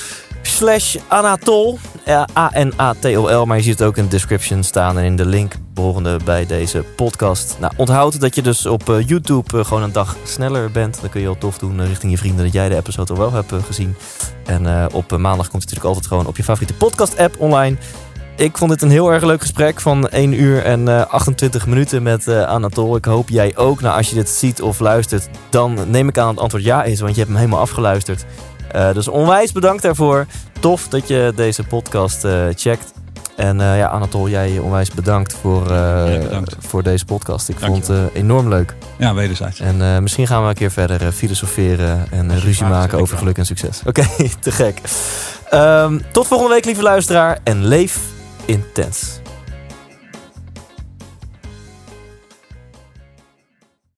slash Anatol. Ja, A-N-A-T-O-L. Maar je ziet het ook in de description staan en in de link behorende bij deze podcast. Nou, onthoud dat je dus op eh, YouTube eh, gewoon een dag sneller bent. Dan kun je al tof doen eh, richting je vrienden dat jij de episode al wel hebt eh, gezien. En eh, op eh, maandag komt het natuurlijk altijd gewoon op je favoriete podcast app online. ik vond dit een heel erg leuk gesprek van 1 uur en uh, 28 minuten met Anatol. Ik hoop jij ook. Nou, als je dit ziet of luistert, dan neem ik aan het antwoord ja is, want je hebt hem helemaal afgeluisterd. Uh, dus onwijs bedankt daarvoor. Tof dat je deze podcast checkt. En ja, Anatol, jij onwijs bedankt voor, bedankt. voor deze podcast. Ik vond het enorm leuk. Ja, wederzijds. En misschien gaan we een keer verder filosoferen en ruzie maken over geluk en succes. Oké, okay, te gek. Um, tot volgende week, lieve luisteraar. En leef intens.